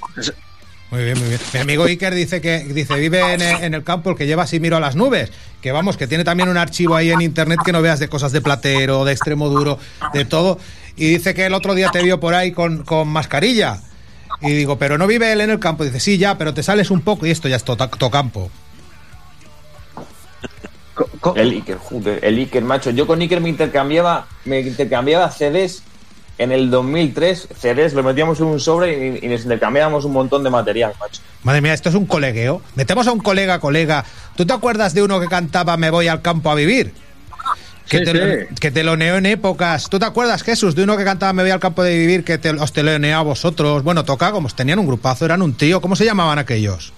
muy bien, muy bien. Mi amigo Iker dice que dice vive en, en el campo el que lleva así miro a las nubes, que vamos, que tiene también un archivo ahí en internet que no veas de cosas de platero, de extremo duro, de todo, y dice que el otro día te vio por ahí con, con mascarilla. Y digo, pero no vive él en el campo. Dice, sí, ya, pero te sales un poco y esto ya es to, to campo. El Iker, joder, el Iker, macho. Yo con Iker me intercambiaba, me intercambiaba CDs en el 2003. CDs, lo metíamos en un sobre y, y nos intercambiábamos un montón de material, macho. Madre mía, esto es un colegueo. Metemos a un colega, colega. ¿Tú te acuerdas de uno que cantaba Me voy al campo a vivir? Que, Sí, te, sí. que teloneó en épocas. ¿Tú te acuerdas, Jesús, de uno que cantaba Me voy al campo de vivir que te, os teloneó a vosotros? Bueno, toca como tenían un grupazo, eran un trío. ¿Cómo se llamaban aquellos?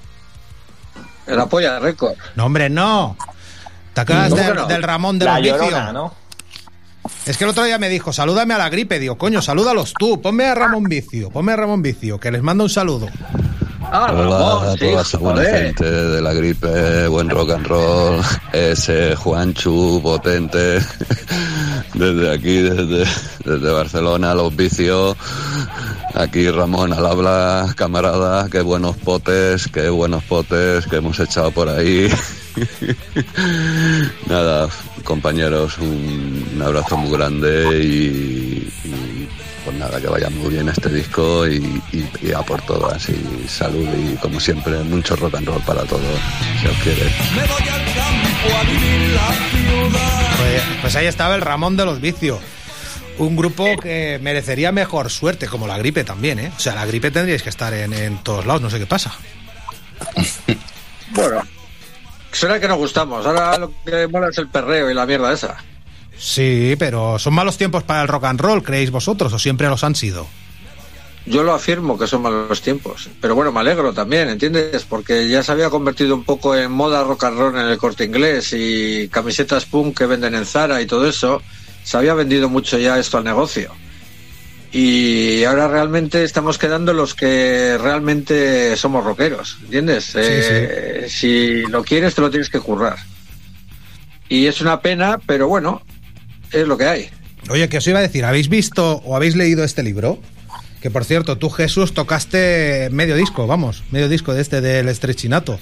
Polla de récord. No, hombre, no. ¿Te acuerdas ¿Cómo del, no? del Ramón de La los? Llorona, ¿no? Es que el otro día me dijo, salúdame a la gripe. Digo, coño, salúdalos tú. Ponme a Ramón Vicio, ponme a Ramón Vicio, que les manda un saludo. Ah, Hola a toda esa buena gente de la gripe, buen rock and roll, ese Juanchu potente, *laughs* desde aquí, desde, desde Barcelona, los vicios, aquí Ramón al habla, camarada, qué buenos potes, qué buenos potes que hemos echado por ahí. *laughs* Nada, compañeros, un, un abrazo muy grande y, y, pues nada, que vaya muy bien este disco y, y- y a por todas y salud y como siempre mucho rock and roll para todos, si os quiere. Me voy al campo a vivir la ciudad. Pues, pues ahí estaba el Ramón de los Vicios. Un grupo que merecería mejor suerte, como la gripe también, ¿eh? O sea, la gripe tendríais que estar en, en todos lados, no sé qué pasa. Bueno, será que nos gustamos. Ahora lo que mola es el perreo y la mierda esa. Sí, pero ¿son malos tiempos para el rock and roll, creéis vosotros, o siempre los han sido? Yo lo afirmo que son malos tiempos. Pero bueno, me alegro también, ¿entiendes? Porque ya se había convertido un poco en moda rock and roll en el corte inglés y camisetas punk que venden en Zara y todo eso. Se había vendido mucho ya esto al negocio. Y ahora realmente estamos quedando los que realmente somos rockeros, ¿entiendes? Eh, Si lo quieres, te lo tienes que currar. Y es una pena, pero bueno, es lo que hay. Oye, que os iba a decir, ¿habéis visto o habéis leído este libro? Que por cierto, tú Jesús tocaste medio disco, vamos, medio disco de este del estrechinato.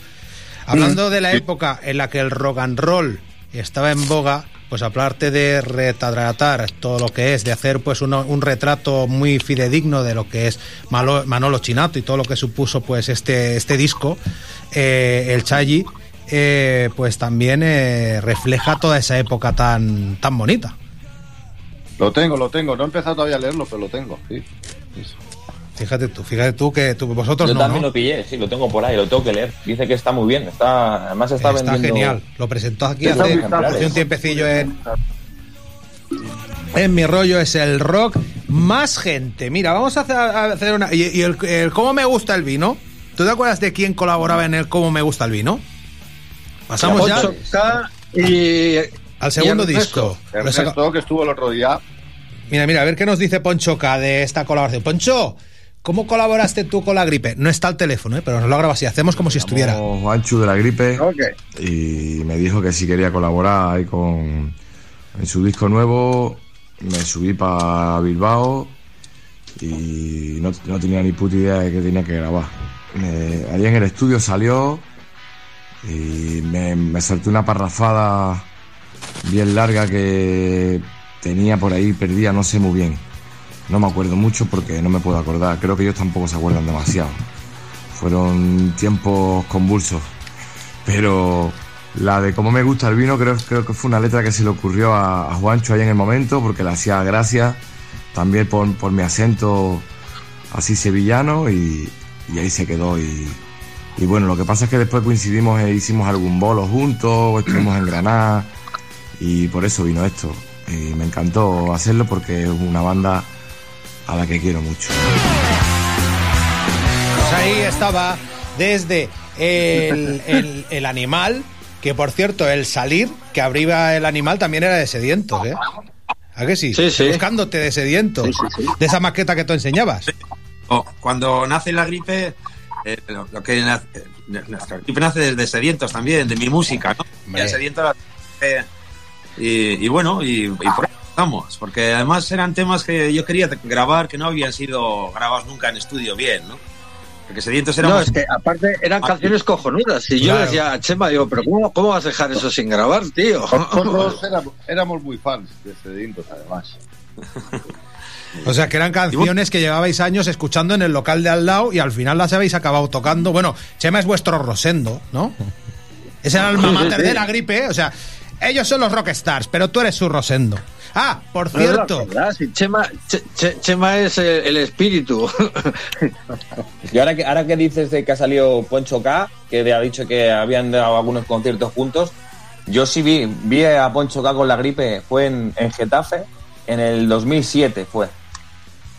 Hablando de la época en la que el rock and roll estaba en boga, pues hablarte de retratar todo lo que es, de hacer pues uno- un retrato muy fidedigno de lo que es Malo- Manolo Chinato y todo lo que supuso pues este, este disco, eh, el Chayi, eh, pues también eh, refleja toda esa época tan, tan bonita. Lo tengo, lo tengo. No he empezado todavía a leerlo, pero lo tengo. Sí. Fíjate tú, fíjate tú que tú, vosotros Yo no, también ¿no? lo pillé, sí, lo tengo por ahí, lo tengo que leer. Dice que está muy bien, está, además está, Está vendiendo... genial. Lo presentó aquí hace, un tiempecillo en, en mi rollo. Es el rock más gente. Mira, vamos a hacer, a hacer una. Y, y el, el cómo me gusta el vino. ¿Tú te acuerdas de quién colaboraba en el cómo me gusta el vino? Pasamos ya y al segundo y Ernesto. disco. Ernesto, que estuvo el otro día. Mira, mira, a ver qué nos dice Poncho K de esta colaboración. Poncho, ¿cómo colaboraste tú con la gripe? No está el teléfono, ¿eh? pero nos lo graba así. Hacemos como si estuviera. Juanchu de la gripe y me dijo que si quería colaborar ahí con en su disco nuevo me subí para Bilbao y no, no tenía ni puta idea de que tenía que grabar Me- ahí en el estudio salió y me, me salté una parrafada bien larga que tenía por ahí perdida no sé muy bien no me acuerdo mucho porque no me puedo acordar creo que ellos tampoco se acuerdan demasiado fueron tiempos convulsos. Pero la de cómo me gusta el vino creo, creo que fue una letra que se le ocurrió a, Juancho ahí en el momento porque le hacía gracia también por, por mi acento así sevillano y, y ahí se quedó y, Y bueno, lo que pasa es que después coincidimos e hicimos algún bolo juntos, estuvimos en Granada y por eso vino esto. Y me encantó hacerlo porque es una banda a la que quiero mucho. Pues ahí estaba desde el, el- el animal, que por cierto, el salir que abría el animal también era de sedientos, ¿eh? ¿A que sí? Buscándote de sedientos. De esa maqueta que tú enseñabas. O cuando nace la gripe, eh, lo, lo que nace, eh, nuestra gripe nace desde sedientos también, de mi música, ¿no? Y el sediento la- eh, y, y bueno, y, y por eso estamos, porque además eran temas que yo quería grabar que no habían sido grabados nunca en estudio bien, ¿no? Porque sedientos era No, más- es que aparte eran canciones cojonudas. Y yo Claro. decía a Chema, digo, pero ¿cómo, cómo vas a dejar eso sin grabar, tío? *laughs* Nosotros éramos, éramos muy fans de Sedientos, además. *laughs* O sea, que eran canciones que llevabais años escuchando en el local de al lado y al final las habéis acabado tocando. Bueno, Chema es vuestro Rosendo, ¿no? Es el alma mater de la gripe, ¿eh? O sea, ellos son los rockstars, pero tú eres su Rosendo. Ah, por No, no, cierto. Chema, Che- Che- Chema es el, el espíritu. *laughs* Y ahora que, ahora que dices de que ha salido Poncho K, que ha dicho que habían dado algunos conciertos juntos, yo sí vi, vi a Poncho K con la gripe, fue en, en Getafe, en el 2007 fue.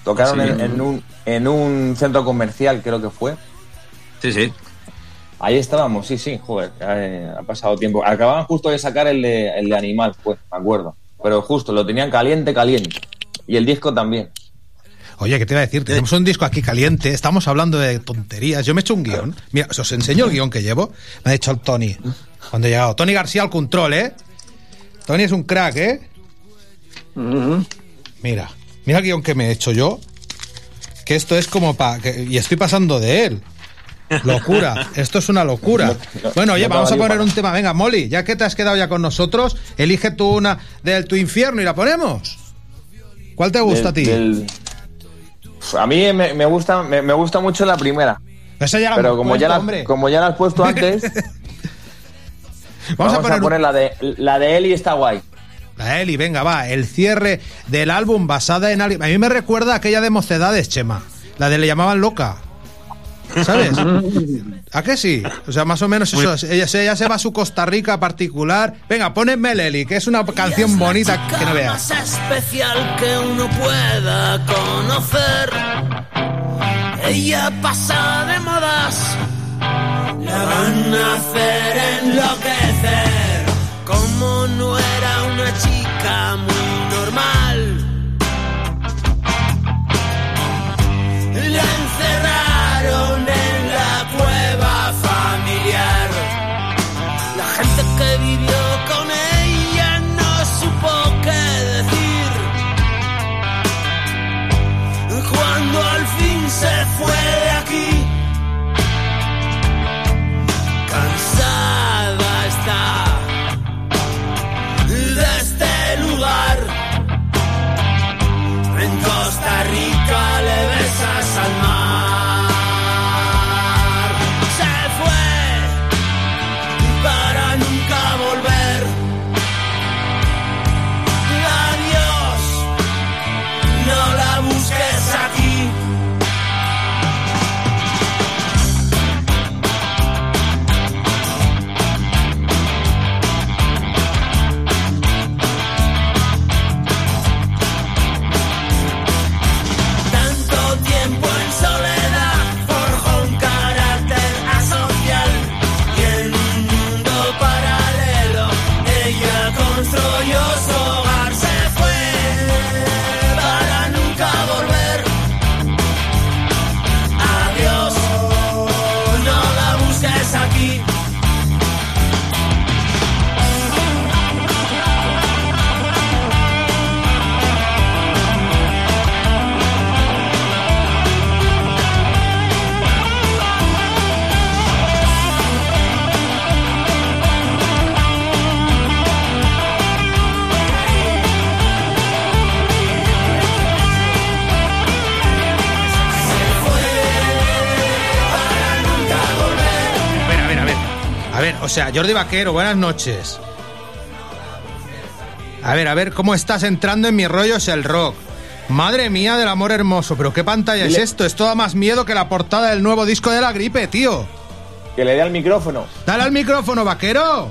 Tocaron sí. en, en un, en un centro comercial, creo que fue. Sí, sí. Ahí estábamos, sí, sí, joder, eh, ha pasado tiempo. Acababan justo de sacar el de, el de Animal, pues, me acuerdo. Pero justo, lo tenían caliente, caliente. Y el disco también. Oye, ¿qué te iba a decir? Tenemos un disco aquí caliente, estamos hablando de tonterías. Yo me he hecho un guion. Mira, os enseño el guion que llevo. Me ha dicho el Tony cuando he llegado. Tony García al control, ¿eh? Tony es un crack, ¿eh? Mira, mira el guion que me he hecho yo. Que esto es como para... Y estoy pasando de él. Locura, esto es una locura. Bueno, oye, vamos a poner un tema. Venga, Molly, ya que te has quedado ya con nosotros, elige tú una del tu infierno y la ponemos. ¿Cuál te gusta a ti? Del- A mí me, me gusta, me, me gusta mucho la primera. Esa ya la Pero como, puesto, ya la, como ya la has puesto antes, *laughs* Vamos a poner un- la de la de Eli está guay. La Eli, venga, va. El cierre del álbum basada en. A mí me recuerda a aquella de mocedades, Chema. La de le llamaban loca. ¿Sabes? *laughs* ¿A qué sí? O sea, más o menos eso. es. Ella, se- ella se va a su Costa Rica particular. Venga, poned Meleli, que es una canción bonita que no veas. más especial que uno pueda conocer. Ella pasa de modas, la van a hacer enloquecer. Como no era sea, Jordi Vaquero, buenas noches. A ver, a ver, ¿cómo estás entrando en mi rollo es el rock? Madre mía del amor hermoso, pero ¿qué pantalla es esto? Esto da más miedo que la portada del nuevo disco de la gripe, tío. Que le dé al micrófono. Dale al micrófono, vaquero.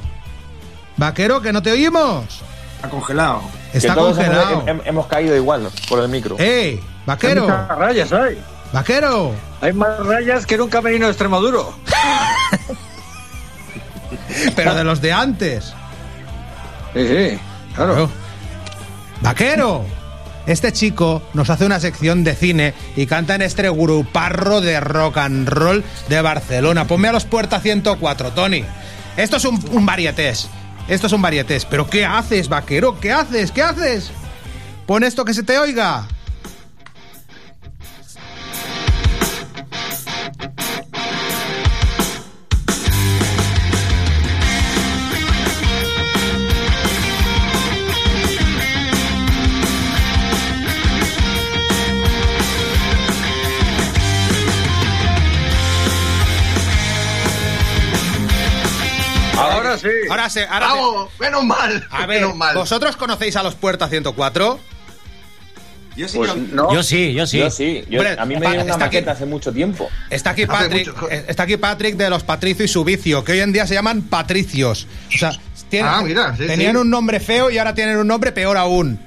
Vaquero, que no te oímos. Está congelado. Está congelado. Hemos, hem- hemos caído igual por el micro. ¡Ey! Vaquero. Hay rayas hay. Vaquero. Hay más rayas que en un camerino de Extremaduro. Pero de los de antes. Sí, sí, claro. Vaquero. Este chico nos hace una sección de cine y canta en este gruparro de rock and roll de Barcelona. Ponme a los Puerta 104, Tony. Esto es un, un varietés. Esto es un varietés. ¿Pero qué haces, vaquero? ¿Qué haces? ¿Qué haces? Pon esto que se te oiga. Ahora sí. Ahora sí. Ahora Bravo, menos mal. A ver, menos mal. ¿vosotros conocéis a los Puerta 104? Yo sí, Pues yo- no. Yo sí, yo sí. Yo sí. Yo- Hombre, a mí me dieron una aquí- maqueta hace mucho tiempo. Está aquí Patrick, mucho- eh, está aquí Patrick de los Patricio y su vicio, que hoy en día se llaman Patricios. O sea, tienen- Ah, mira, sí, tenían sí. un nombre feo y ahora tienen un nombre peor aún.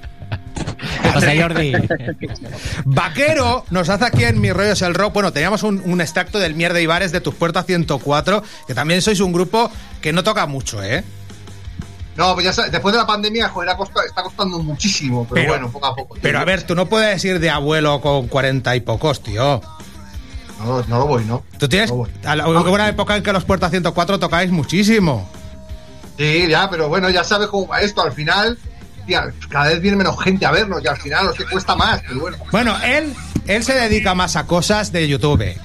¿Qué pasa, Jordi? *laughs* Vaquero nos hace aquí en Mi Rollo es el Rock. Bueno, teníamos un, un extracto del Mierda y Bares de tus puertas 104, que también sois un grupo que no toca mucho, ¿eh? No, pues ya sabes, después de la pandemia, joder, costa- está costando muchísimo, pero, Pero- bueno, poco a poco. tío. Pero a ver, tú no puedes ir de abuelo con 40 y pocos, tío. No, no lo voy, ¿no? Tú tienes No a la- hubo una época en que los puertas 104 tocáis muchísimo. Sí, ya, pero bueno, ya sabes cómo va esto. Al final, tía, cada vez viene menos gente a vernos y al final os que cuesta más, pero bueno. Bueno, él, él se dedica más a cosas de YouTube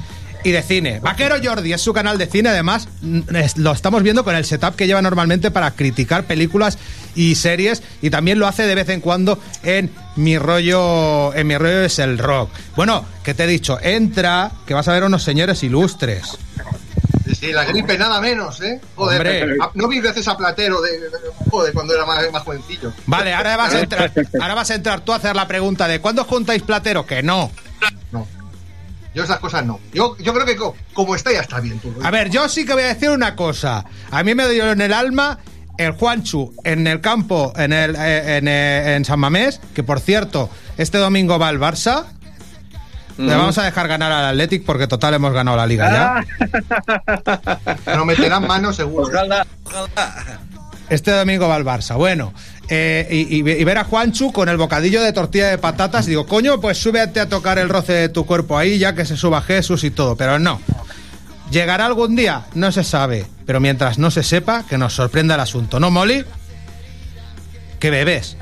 y de cine. Vaquero Jordi es su canal de cine, además mm, lo estamos viendo con el setup que lleva normalmente para criticar películas y series y también lo hace de vez en cuando en mi rollo, en mi rollo es el rock. Bueno, que te he dicho, entra, que vas a ver unos señores ilustres. Sí, la gripe nada menos, ¿eh? Joder, Hombre. ah, no vi veces a Platero de, joder, cuando era más, más jovencillo. Vale, ahora vas a entrar, ahora vas a entrar tú a hacer la pregunta de ¿cuándo juntáis platero? Que no. Yo esas cosas no. Yo, yo creo que co- como está ya está bien tú. A ver, yo sí que voy a decir una cosa. A mí me dio en el alma el Juanchu en el campo en, el, eh, en, eh, en San Mamés, que por cierto, este domingo va el Barça. Le vamos a dejar ganar al Athletic porque total hemos ganado la liga ya. *laughs* No meterán mano seguro. Ojalá. Este domingo va el Barça. Bueno, eh, y, y- y ver a Juanchu con el bocadillo de tortilla de patatas, digo, coño, pues súbete a tocar el roce de tu cuerpo ahí, ya que se suba Jesús y todo. Pero no. ¿Llegará algún día? No se sabe. Pero mientras no se sepa, que nos sorprenda el asunto. ¿No, Molly? ¿Qué bebés?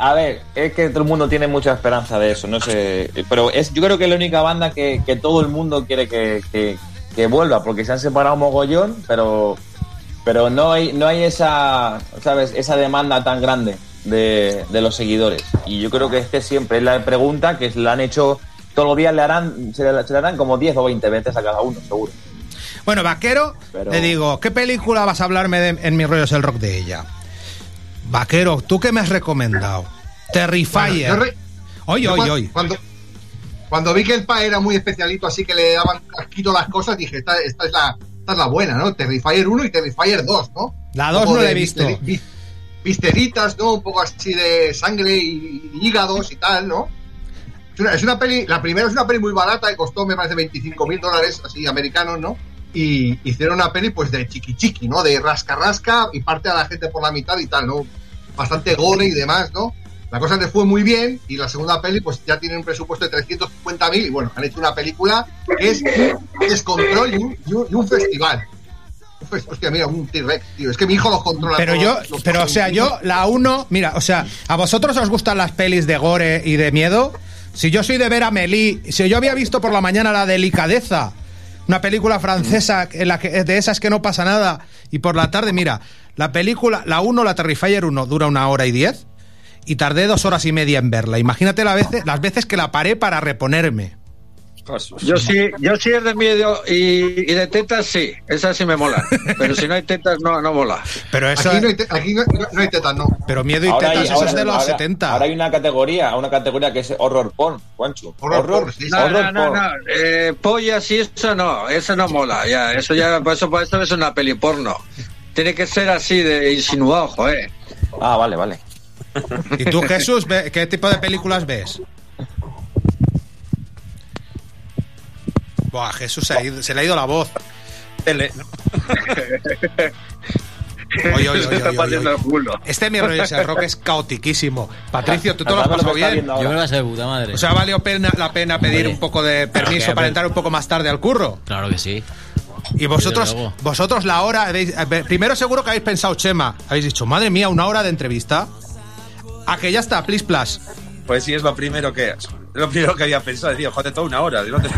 A ver, es que todo el mundo tiene mucha esperanza de eso, no sé. Pero es, yo creo que es la única banda que, que todo el mundo quiere que, que- que vuelva, porque se han separado mogollón, pero, pero no hay, no hay esa, ¿sabes? esa demanda tan grande de, de los seguidores. Y yo creo que este siempre es la pregunta que se la han hecho, todos los días le harán, se le, se le harán como 10 o 20 veces a cada uno, seguro. Bueno, Vaquero, Pero- le digo, ¿qué película vas a hablarme de- en mis rollos el rock de ella? Vaquero, ¿tú qué me has recomendado? Terrifier. Yo re- Oye, yo oye, cua- oye. Cuando, cuando vi que el pa era muy especialito, así que le daban asquito las cosas, dije, esta, esta es la, esta es la buena, ¿no? Terrifier 1 y Terrifier 2, ¿no? La Un 2 poco no la he visto. Visteritas, ¿no? Un poco así de sangre y, y hígados y tal, ¿no? Es una, es una peli, la primera es una peli muy barata que costó, me parece, 25 mil dólares, así americanos, ¿no? Y hicieron una peli, pues, de chiqui chiqui, ¿no? De rasca rasca y parte a la gente por la mitad y tal, ¿no? Bastante gore y demás, ¿no? La cosa les fue muy bien y la segunda peli, pues, ya tienen un presupuesto de 350 mil y bueno, han hecho una película que es descontrol y un, y un- y un festival. Fes- Hostia, mira, un T-Rex, tío. Es que mi hijo los controla. Pero todos, yo, los pero o sea, yo, la 1, mira, o sea, ¿a vosotros os gustan las pelis de gore y de miedo? Si yo soy de ver a Meli, si yo había visto por la mañana la delicadeza, una película francesa en la que, de esas que no pasa nada, y por la tarde, mira, la película, la 1, la Terrifier 1, dura una hora y diez, y tardé dos horas y media en verla. Imagínate la veces, las veces que la paré para reponerme. Yo sí, yo sí es de miedo y, y de tetas sí, esas sí me molan. Pero si no hay tetas no, no mola. Pero eso Aquí no hay, te- aquí no, no- no hay tetas, no. Pero miedo y Ahora hay- tetas, eso ahora- es de los ahora- 70. Ahora hay una categoría, una categoría que es horror porn, Juancho. Horror porn, sí, sí. No, horror no, no, porn. no. Eh, pollas y eso no, eso no mola. Ya, eso ya, por eso, por eso es una peli porno. Tiene que ser así de insinuado, joder. Ah, vale, vale. ¿Y tú, Jesús, qué tipo de películas ves? Buah, Jesús se, ha ido- se le ha ido la voz. Tele. Oye, oye, oye. *laughs* Este mi rollo es el rock es caotiquísimo. Patricio, ¿tú te lo has pasado bien? Yo me lo pasé de puta madre. O sea, ¿valió pena, la pena pedir un poco de permiso para entrar un poco más tarde al curro? Claro que sí. Y vosotros, vosotros la hora, habéis- ver, primero seguro que habéis pensado, Chema, habéis dicho, madre mía, una hora de entrevista. A que ya está, please plus. Pues sí, es lo primero que lo primero que había pensado. Decía, joder, toda una hora. ¿de dónde-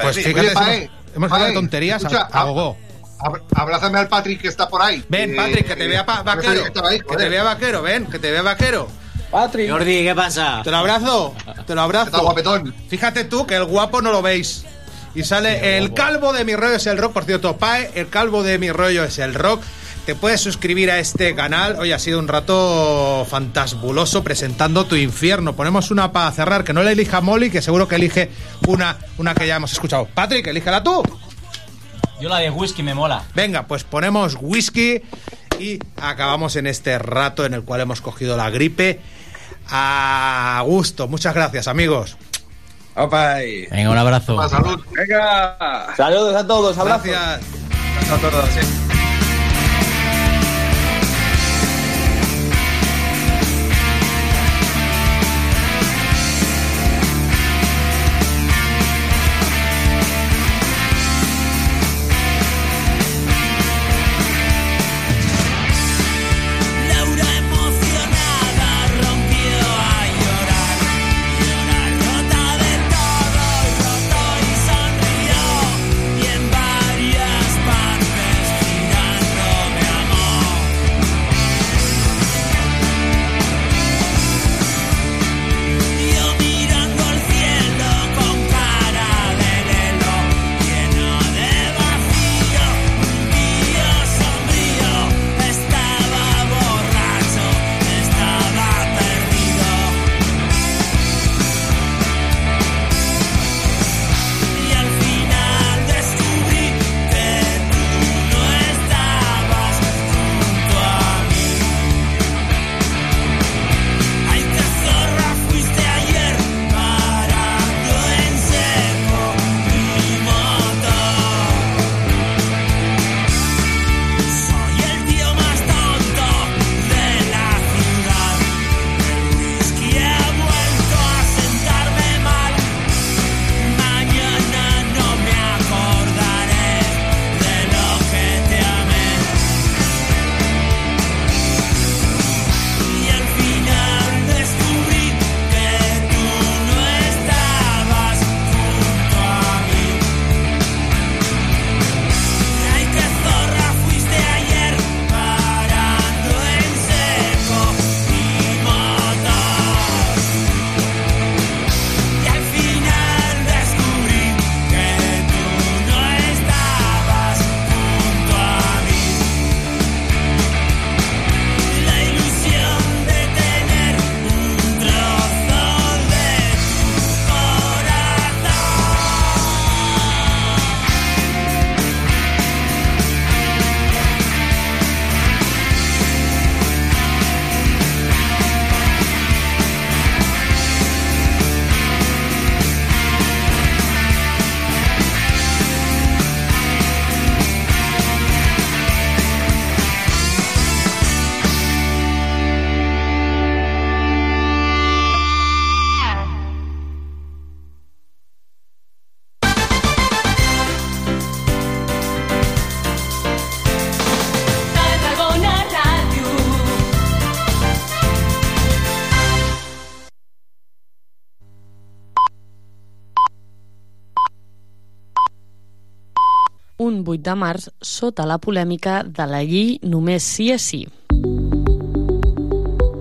Pues Sí, fíjate, Oye, Pae, hemos, hablado de tonterías escucha, a gogo. Ab- Abrázame al Patrick que está por ahí. Ven, Eh, Patrick, que te vea pa- vaquero. que ahí, te vea vaquero, ven, que te vea vaquero. Patrick. Jordi, ¿qué pasa? Te lo abrazo, te lo Está abrazo. guapetón. Fíjate tú que el guapo no lo veis. Y sale el calvo de mi rollo es el rock. Por cierto, Pae, el calvo de mi rollo es el rock. Te puedes suscribir a este canal. Hoy ha sido un rato fantasbuloso presentando tu infierno. Ponemos una para cerrar, que no la elija Molly, que seguro que elige una, una que ya hemos escuchado. Patrick, elíjala tú. Yo la de whisky me mola. Venga, pues ponemos whisky y acabamos en este rato en el cual hemos cogido la gripe. A gusto. Muchas gracias, amigos. Opa, y- Venga, un abrazo. Pa, salud. Venga. Saludos a todos, abrazos. Gracias. a todos, sí. 8 de març sota la polèmica de la llei Només sí és sí.